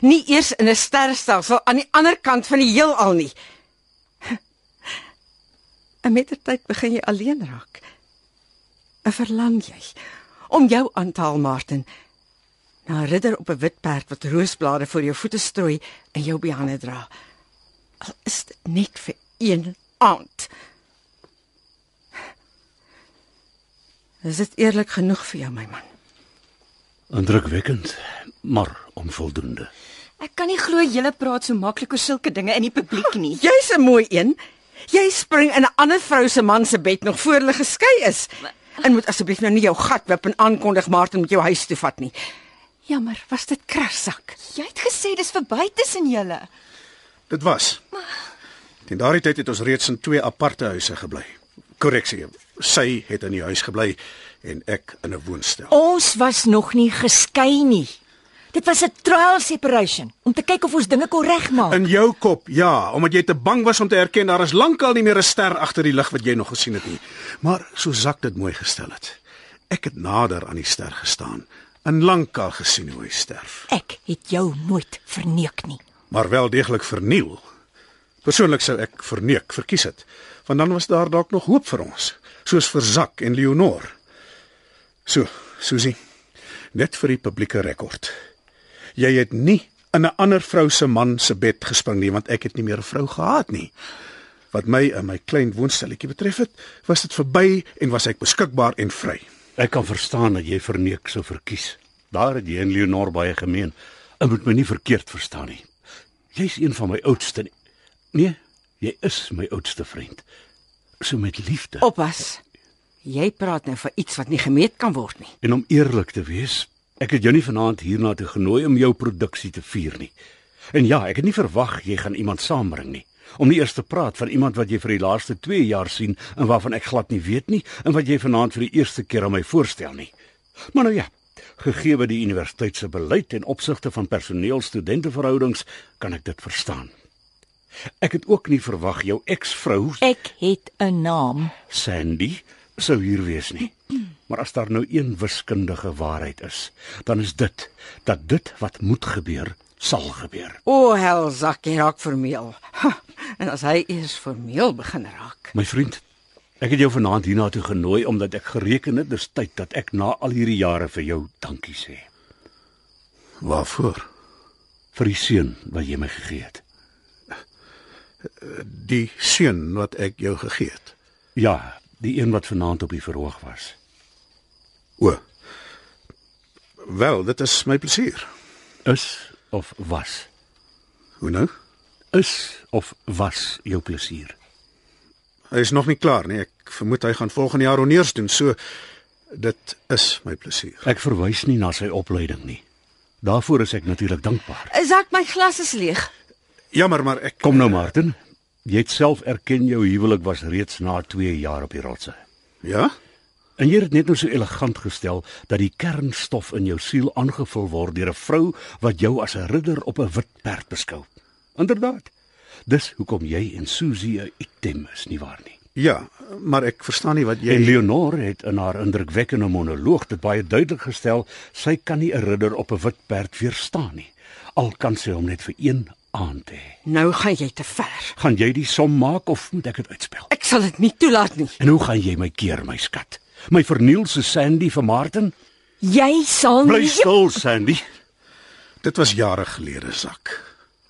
Nie eers in 'n sterrestelsel aan die ander kant van die heelal nie. En met die tyd begin jy alleen raak. En verlang jy om jou aan te haal, Martin. Na 'n ridder op 'n wit perd wat roosblare voor jou voete strooi en jou by hande dra. Al is dit net vir een aand. Is dit eerlik genoeg vir jou, my man? Indrukwekkend, maar onvoldoende. Ek kan nie glo jy praat so maklik oor sulke dinge in die publiek nie. [LAUGHS] Jy's 'n mooi een. Jy spring in 'n ander vrou se man se bed nog voor hulle geskei is. En moet asseblief nou nie jou gat wip en aankondig Martin met jou huis toe vat nie. Jammer, was dit krassak. Jy het gesê dis verby tussen julle. Dit was. Teen daardie tyd het ons reeds in twee aparte huise gebly. Korreksie. Sy het in die huis gebly en ek in 'n woonstel. Ons was nog nie geskei nie. Dit was 'n trial separation om te kyk of ons dinge kon regmaak. In jou kop, ja, omdat jy te bang was om te erken daar is lankal nie meer 'n ster agter die lig wat jy nog gesien het nie. Maar so Zak dit mooi gestel het. Ek het nader aan die ster gestaan en lankal gesien hoe hy sterf, Ek het jou nooit verneek nie. maar wel deeglik verniel. Persoonlik sou ek verneek verkies het, want dan was daar dalk nog hoop vir ons, soos vir Zak en Leonor. So, Susie, net vir die publieke rekord. Jy het nie in 'n ander vrou se man se bed gespring nie, want ek het nie meer 'n vrou gehad nie. Wat my in my klein woonstelletjie betref het, was dit verby en was ek beskikbaar en vry. Ek kan verstaan dat jy verneek sou verkies. Daar het jy en Leonor baie gemeen. Ek moet my nie verkeerd verstaan nie. Jy's een van my oudste. nie- Nee, jy is my oudste vriend. So met liefde. Oppas. Jy praat nou vir iets wat nie gemeet kan word nie. En om eerlik te wees, ek het jou nie vanaand hiernatoe genooi om jou produksie te vier nie. En ja, ek het nie verwag jy gaan iemand saambring nie. Om nie eers te praat van iemand wat jy vir die laaste 2 jaar sien en waarvan ek glad nie weet nie en wat jy vanaand vir die eerste keer aan my voorstel nie. Maar nou ja, gegee die universiteit se beleid en opsigte van personeel-studenteverhoudings, kan ek dit verstaan. Ek het ook nie verwag jou eksvrou Ek het 'n naam. Sandy sou hier wees nie. Maar as daar nou een wiskundige waarheid is, dan is dit dat dit wat moet gebeur, sal gebeur. O, hel sak jy raak vermeel. Ha, En as hy eers formeel begin raak. My vriend, ek het jou vanaand hiernatoe genooi omdat ek gereken het dis tyd dat ek na al hierdie jare vir jou dankie sê Waarvoor? vir die seun wat jy my gegee het. Die seun wat ek jou gegee het. Ja, die een wat vanaand op die verhoog was. O. Wel, dit is my plesier. Is of was? Hoe nou? Is of was jou plesier? Hy is nog nie klaar nie. Ek vermoed hy gaan volgende jaar honeurs doen. So dit is my plesier. Ek verwys nie na sy opleiding nie. Daarvoor is ek natuurlik dankbaar. Sak my glas is leeg. Jammer, maar ek Kom nou Martin. Jy het self erken jou huwelik was reeds na 2 jaar op die rotse. Ja? En jy het net nou so elegant gestel dat die kernstof in jou siel aangevul word deur 'n vrou wat jou as 'n ridder op 'n wit perd beskou. Inderdaad. Dis hoekom jy en Susie 'n item is nie waar nie. Ja, maar ek verstaan nie wat jy En Leonore het in haar indrukwekkende monoloog dit baie duidelik gestel, sy kan nie 'n ridder op 'n wit perd weerstaan nie. Al kan sy hom net vir een aand hê. Nou gaan jy te ver. Gaan jy die som maak of moet ek dit uitspel? Ek sal dit nie toelaat nie. En hoe gaan jy my keer, my skat? My verniel se Sandy vir Martin? Jy sal Bly nie stil, Sandy. Dit was jare gelede, sak.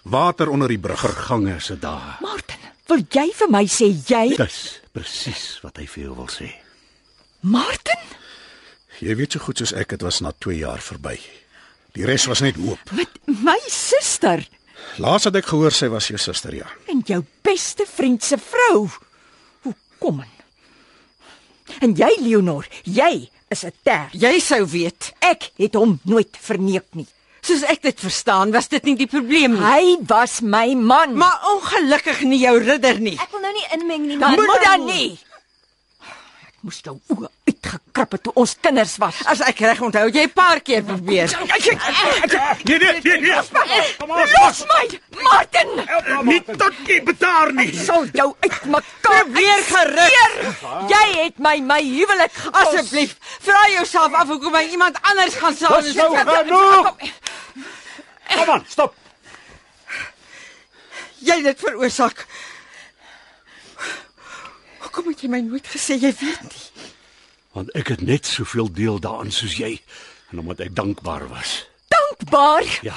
Water onder die brug. Vergange se dae. Martin, wil jy vir my sê jy Dis presies wat hy vir jou wil sê. Martin? Jy weet so goed soos ek dit was na 2 jaar verby. Die res was net hoop. Wat my suster Laas het ek gehoor sy was jou suster, ja. en jou beste vriend se vrou. Hoe kom en? En jy Leonor, jy is 'n ter. Jy sou weet. Ek het hom nooit verneek nie. Soos ek dit verstaan, was dit nie die probleem nie. Hy was my man. Maar ongelukkig nie jou ridder nie. Ek wil nou nie inmeng nie, dan maar moet dan nie. Ek moes jou oë uitgekrap het toe ons kinders was. As ek reg onthou, het jy 'n paar keer probeer. Nee, nee, nee, nee. Kom aan, Los my, Martin. Nie tot jy betaar nie. Sal jou uitmekaar Probeer gerus. Jy het my my huwelik. Asseblief, vra jouself af hoekom hy iemand anders gaan saam Dis nou genoeg. Kom aan, stop. Jy het dit veroorsaak. Hoekom het jy my nooit gesê jy weet nie? Want ek het net soveel deel daarin soos jy en omdat ek dankbaar was. Dankbaar. Ja,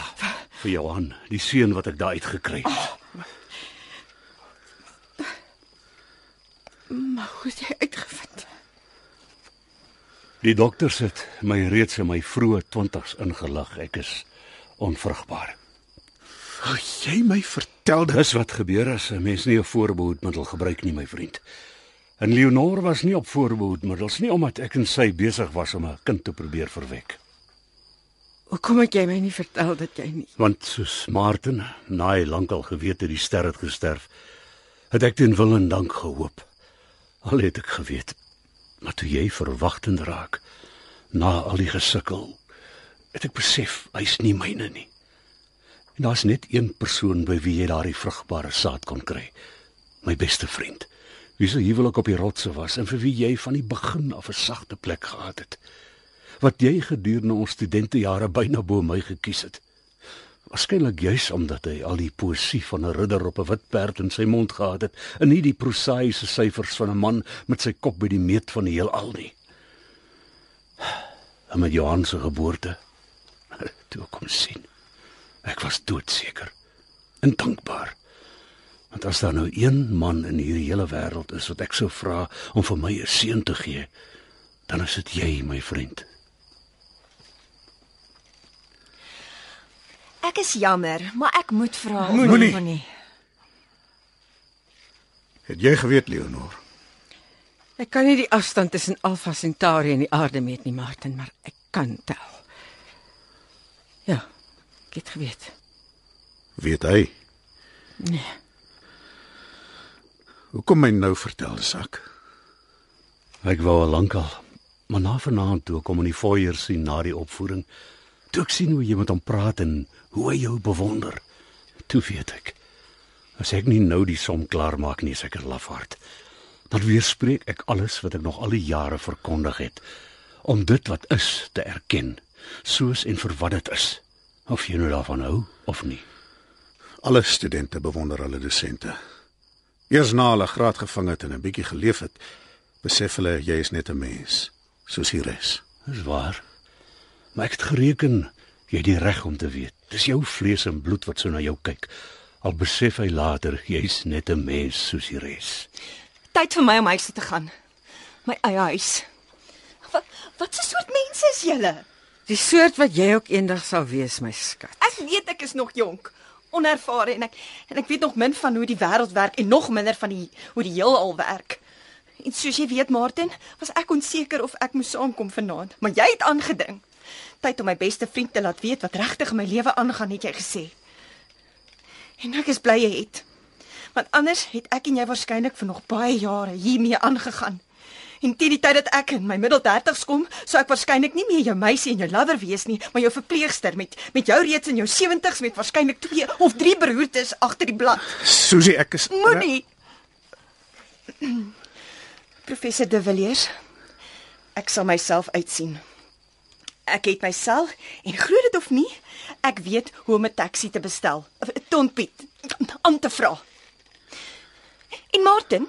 vir Johan, die seun wat ek daar uitgekry het. Maar hoe het jy uitgevind? Die dokters het my reeds in my vroeë 20's ingelig. Ek is onvrugbaar. Wou jy my vertel dit? Dis wat gebeur as 'n mens nie 'n voorbehoedmiddel gebruik nie, my vriend. En Leonore was nie op voorbehoedmiddels nie omdat ek en sy besig was om 'n kind te probeer verwek. Hoekom het jy my nie vertel dat jy nie? Want soos Martin, na hy lankal geweet het die ster het gesterf, het ek ten wil en dank gehoop. Al het ek geweet, maar toe jy verwagtend raak, na al die gesukkel, het ek besef hy's nie myne nie. En daar's net een persoon by wie jy daardie vrugbare saad kon kry. My beste vriend, wie se huwelik op die rotse was en vir wie jy van die begin af 'n sagte plek gehad het wat jy gedurende ons studentejare byna bo my gekies het. Waarskynlik juis omdat hy al die poesie van 'n ridder op 'n wit perd in sy mond gehad het en nie die prosaïese syfers van 'n man met sy kop by die meet van die heelal nie. En met Johan se geboorte [LAUGHS] toe kom sien. Ek was doodseker en dankbaar. Want as daar nou een man in hierdie hele wêreld is wat ek sou vra om vir my 'n seun te gee, dan is dit jy, my vriend. Ek is jammer, maar ek moet vra. Moenie. Moenie. Het jy geweet, Leonor? Ek kan nie die afstand tussen Alpha Centauri en die aarde meet nie, Martin, maar ek kan tel. Ja, ek het geweet. Weet hy? Hoekom my nou vertel, Sak? Ek wou al lankal, maar na vanaand toe kom in die foyer sien na die opvoering, toe ek sien hoe jy met hom praat en hoe hy jou bewonder, toe weet ek. As ek nie nou die som klaar maak nie, seker lafaard. Dan weerspreek ek alles wat ek nog al die jare verkondig het om dit wat is te erken, soos en vir wat dit is. Of jy nou daarvan hou of nie. Alle studente bewonder hulle dosente. Eers na hulle graad gevang het en 'n bietjie geleef het, besef hulle jy is net 'n mens, soos die res. Dis waar. Maar ek het gereken jy het die reg om te weet. Dis jou vlees en bloed wat so na jou kyk. Al besef hy later jy's net 'n mens soos die res. Tyd vir my om huis toe te gaan. My eie huis. Wat wat 'n soort mense is julle? Die soort wat jy ook eendag sal wees, my skat. Ek weet ek is nog jonk, onervare en ek en ek weet nog min van hoe die wêreld werk en nog minder van die hoe die heelal werk. En soos jy weet, Martin, was ek onseker of ek moes saamkom vanaand, maar jy het aangedring. Tyd om my beste vriend te laat weet wat regtig in my lewe aangaan, het jy gesê. En ek is bly jy het. Want anders het ek en jy waarskynlik vir nog baie jare hiermee aangegaan. En teen die tyd dat ek in my middel 30's kom, sou ek waarskynlik nie meer jou meisie en jou lover wees nie, maar jou verpleegster met met jou reeds in jou 70's met waarskynlik 2 of 3 beroertes agter die blad. Susie, ek is Moenie. Professor De Villiers, ek sal myself uitsien. Ek het myself en glo dit of nie, ek weet hoe om 'n taxi te bestel. Tonpiet aan te vra. En Martin,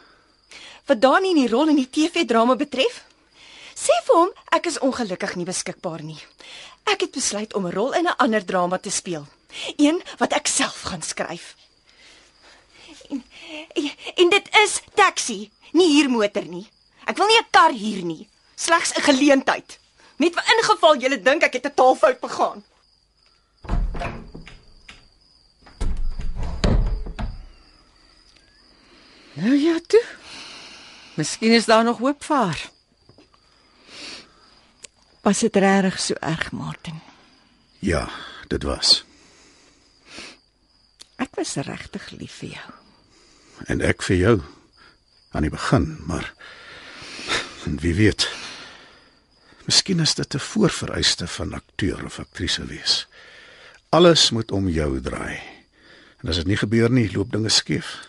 wat dan in die rol in die TV-drama betref, sê vir hom ek is ongelukkig nie beskikbaar nie. Ek het besluit om 'n rol in 'n ander drama te speel, een wat ek self gaan skryf. En, en dit is taxi, nie huurmotor nie. Ek wil nie 'n kar huur nie, slegs 'n geleentheid. Net vir ingeval jy dink ek het 'n taalfout begaan. Nou ja, toe. Miskien is daar nog hoop vir haar. Was dit regtig so erg, Martin? Ja, dit was. Ek was regtig lief vir jou. En ek vir jou aan die begin, maar wie weet. Miskien is dit 'n voorvereiste van akteur of aktrise wees. Alles moet om jou draai. En as dit nie gebeur nie, loop dinge skeef.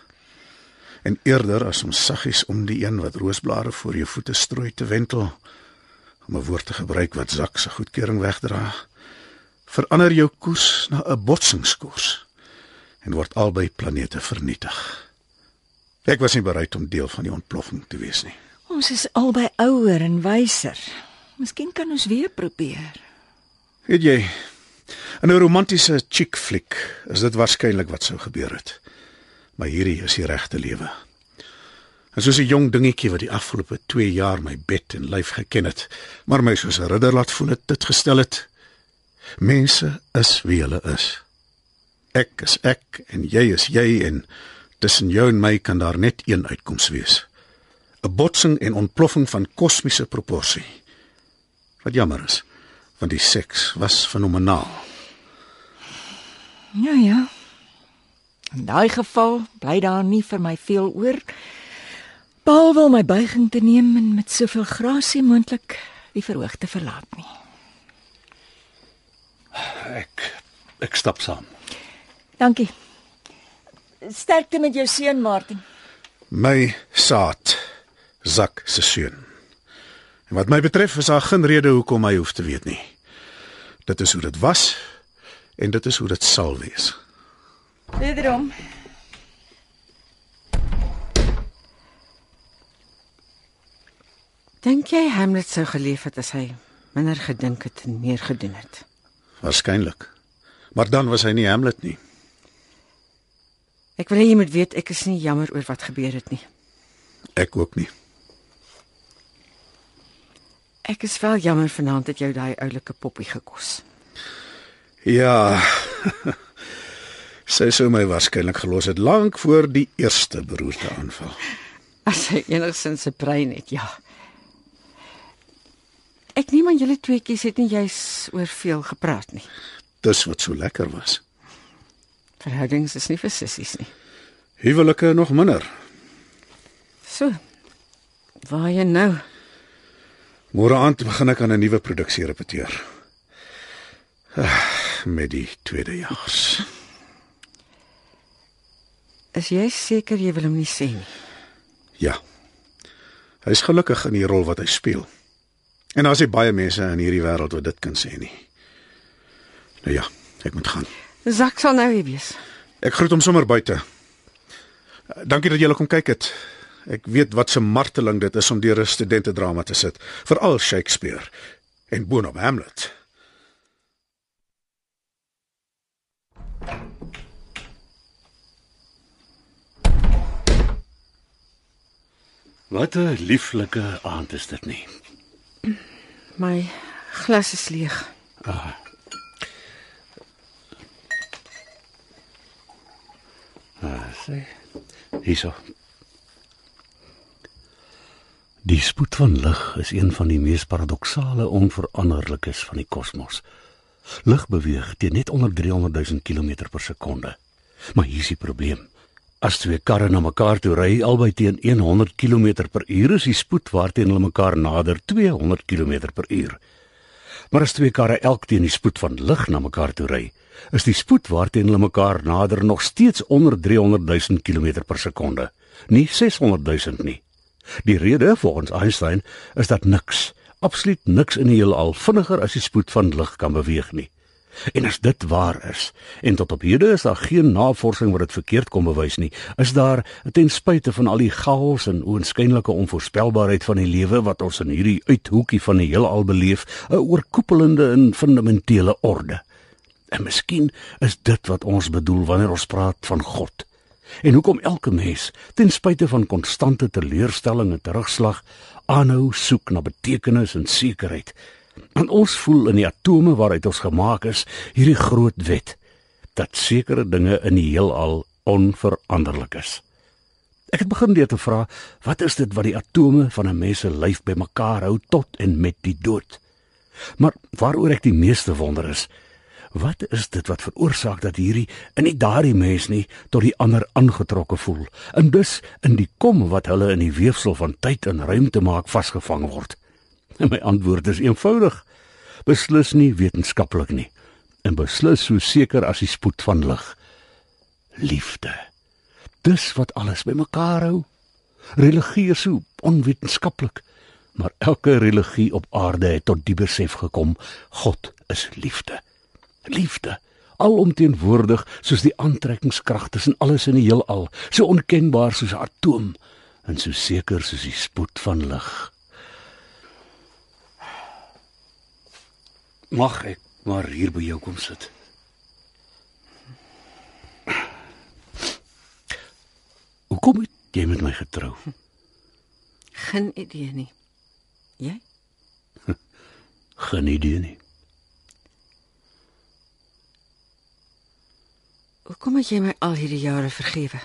En eerder as om saggies om die een wat roosblare voor jou voete strooi te wentel, om 'n woord te gebruik wat Zak se goedkeuring wegdra, verander jou koers na 'n botsingskoers en word albei planete vernietig. Ek was nie bereid om deel van die ontploffing te wees nie. Ons is albei ouer en wyser. Miskien kan ons weer probeer. Weet jy, in 'n romantiese chick fliek is dit waarskynlik wat sou gebeur het. Maar hierdie is die regte lewe. En soos 'n jong dingetjie wat die afgelope 2 jaar my bed en lyf geken het, maar my soos 'n ridder laat voel het dit gestel het. Mense is wie hulle is. Ek is ek en jy is jy en tussen jou en my kan daar net een uitkoms wees. 'n Botsing en ontploffing van kosmiese proporsie. Wat jammer is, want die seks was fenomenaal. Ja ja. In daai geval bly daar nie vir my veel oor behalwe om my buiging te neem en met soveel grasie moontlik die verhoog te verlaat nie. Ek ek stap saam. Dankie. Sterkte met jou seun Martin. My saad Zak se seun. En wat my betref is daar geen rede hoekom hy hoef te weet nie. Dit is hoe dit was en dit is hoe dit sal wees. Wederom. Dink jy Hamlet sou geleef het as hy minder gedink het en meer gedoen het? Waarskynlik. Maar dan was hy nie Hamlet nie. Ek wil hê jy moet weet ek is nie jammer oor wat gebeur het nie. Ek ook nie. Ek is wel jammer vanaand het jou daai oulike poppie gekos. Ja. [LAUGHS] Sy sou my waarskynlik gelos het lank voor die eerste beroerte aanval. As hy enigsins 'n brein het, ja. Ek neem aan julle tweeetjies het nie juis oor veel gepraat nie. Dis wat so lekker was. Verhoudings is nie vir sissies nie. Huwelike nog minder. So. Waar jy nou? Môre aand begin ek aan 'n nuwe produksie repeteer. Ah, Met die tweedejaars. Is jy seker jy wil hom nie sê nie? Ja. Hy's gelukkig in die rol wat hy speel. En daar's nie baie mense in hierdie wêreld wat dit kan sê nie. Nou ja, ek moet gaan. Zak sal nou hier wees. Ek groet hom sommer buite. Dankie dat julle kom kyk het. Ek weet wat 'n marteling dit is om deur 'n studentedrama te sit, veral Shakespeare en boonop Hamlet. Wat 'n lieflike aand is dit nie. My glas is leeg. Ah, sê. Hierso. Die spoed van lig is een van die mees paradoksale onveranderlikes van die kosmos. Lig beweeg teen net onder 300 000 km per sekonde. Maar hier is die probleem. As twee karre na mekaar toe ry albei teen 100 km per uur, is die spoed waarteen hulle mekaar nader 200 km per uur. Maar as twee karre elk teen die spoed van lig na mekaar toe ry, is die spoed waarteen hulle mekaar nader nog steeds onder 300 000 km per sekonde, nie 600 000 nie. Die rede volgens Einstein is dat niks, absoluut niks in die heelal vinniger as die spoed van lig kan beweeg nie. En as dit waar is, en tot op hede is daar geen navorsing wat dit verkeerd kon bewys nie, is daar ten spyte van al die chaos en oënskynlike onvoorspelbaarheid van die lewe wat ons in hierdie uithoekie van die heelal beleef, 'n oorkoepelende en fundamentele orde. En miskien is dit wat ons bedoel wanneer ons praat van God. En hoekom elke mens, ten spyte van konstante teleurstelling en terugslag, aanhou soek na betekenis en sekerheid. Want ons voel in die atome waaruit ons gemaak is, hierdie groot wet dat sekere dinge in die heelal onveranderlik is. Ek het begin deur te vra, wat is dit wat die atome van 'n mens se lyf bymekaar hou tot en met die dood? Maar waaroor ek die meeste wonder is, wat is dit wat veroorsaak dat hierdie in nie daardie mens nie tot die ander aangetrokke voel en dus in die kom wat hulle in die weefsel van tyd en ruimte maak vasgevang word? En my antwoord is eenvoudig. Beslis nie wetenskaplik nie en beslis so seker as die spoed van lig. Liefde. Dis wat alles bymekaar hou. Religie is so onwetenskaplik, maar elke religie op aarde het tot die besef gekom: God is liefde. Liefde, alomteenwoordig soos die aantrekkingskrag tussen alles in die heelal, so onkenbaar soos 'n atoom en so seker soos die spoed van lig. Mag ek maar hier by jou kom sit? Hoekom het jy met my getrou? Geen idee nie. Jy? [LAUGHS] Geen idee nie. Hoekom het jy my al hierdie jare vergewe?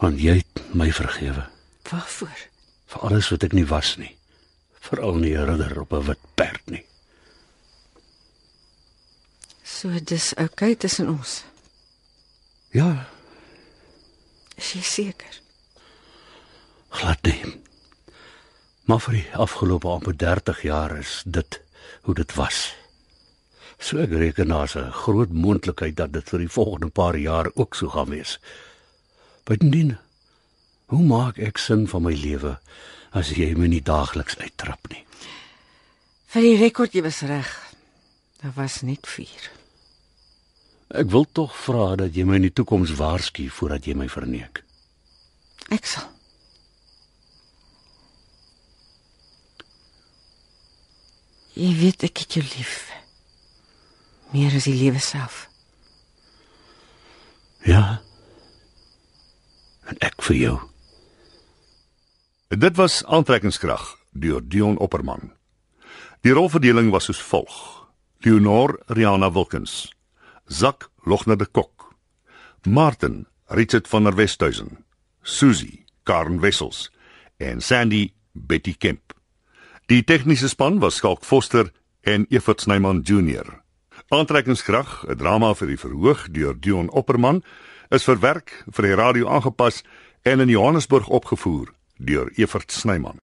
Want jy het my vergewe Waarvoor? vir alles wat ek nie was nie. Veral nie 'n ridder op 'n wit perd nie. So dis oukei okay tussen ons. Ja, Is jy seker? glad nie. Maar vir die afgelope amper 30 jaar is dit hoe dit was. So ek reken daar's 'n groot moontlikheid dat dit vir die volgende paar jaar ook so gaan wees. Bydien, hoe maak ek sin van my lewe as jy my nie daagliks uittrap nie? Vir die rekord jy was reg. Daar was net 4. Ek wil tog vra dat jy my in die toekoms waarsku voordat jy my verneek. Ek sal. Jy weet ek het jou lief. Meer as die lewe self. Ja. En ek vir jou. Dit was aantrekkingskrag deur Dion Opperman. Die rolverdeling was soos volg: Leonor Riana Wilkins, Zak Logner de Kok, Martin Richard van der Westhuizen, Susie Karen Wessels en Sandy Betty Kemp. Die tegniese span was Skalk Foster en Evert Snyman Junior. Aantrekkingskrag, 'n drama vir die verhoog deur Dion Opperman, is verwerk vir die radio aangepas en in Johannesburg opgevoer deur Evert Snyman.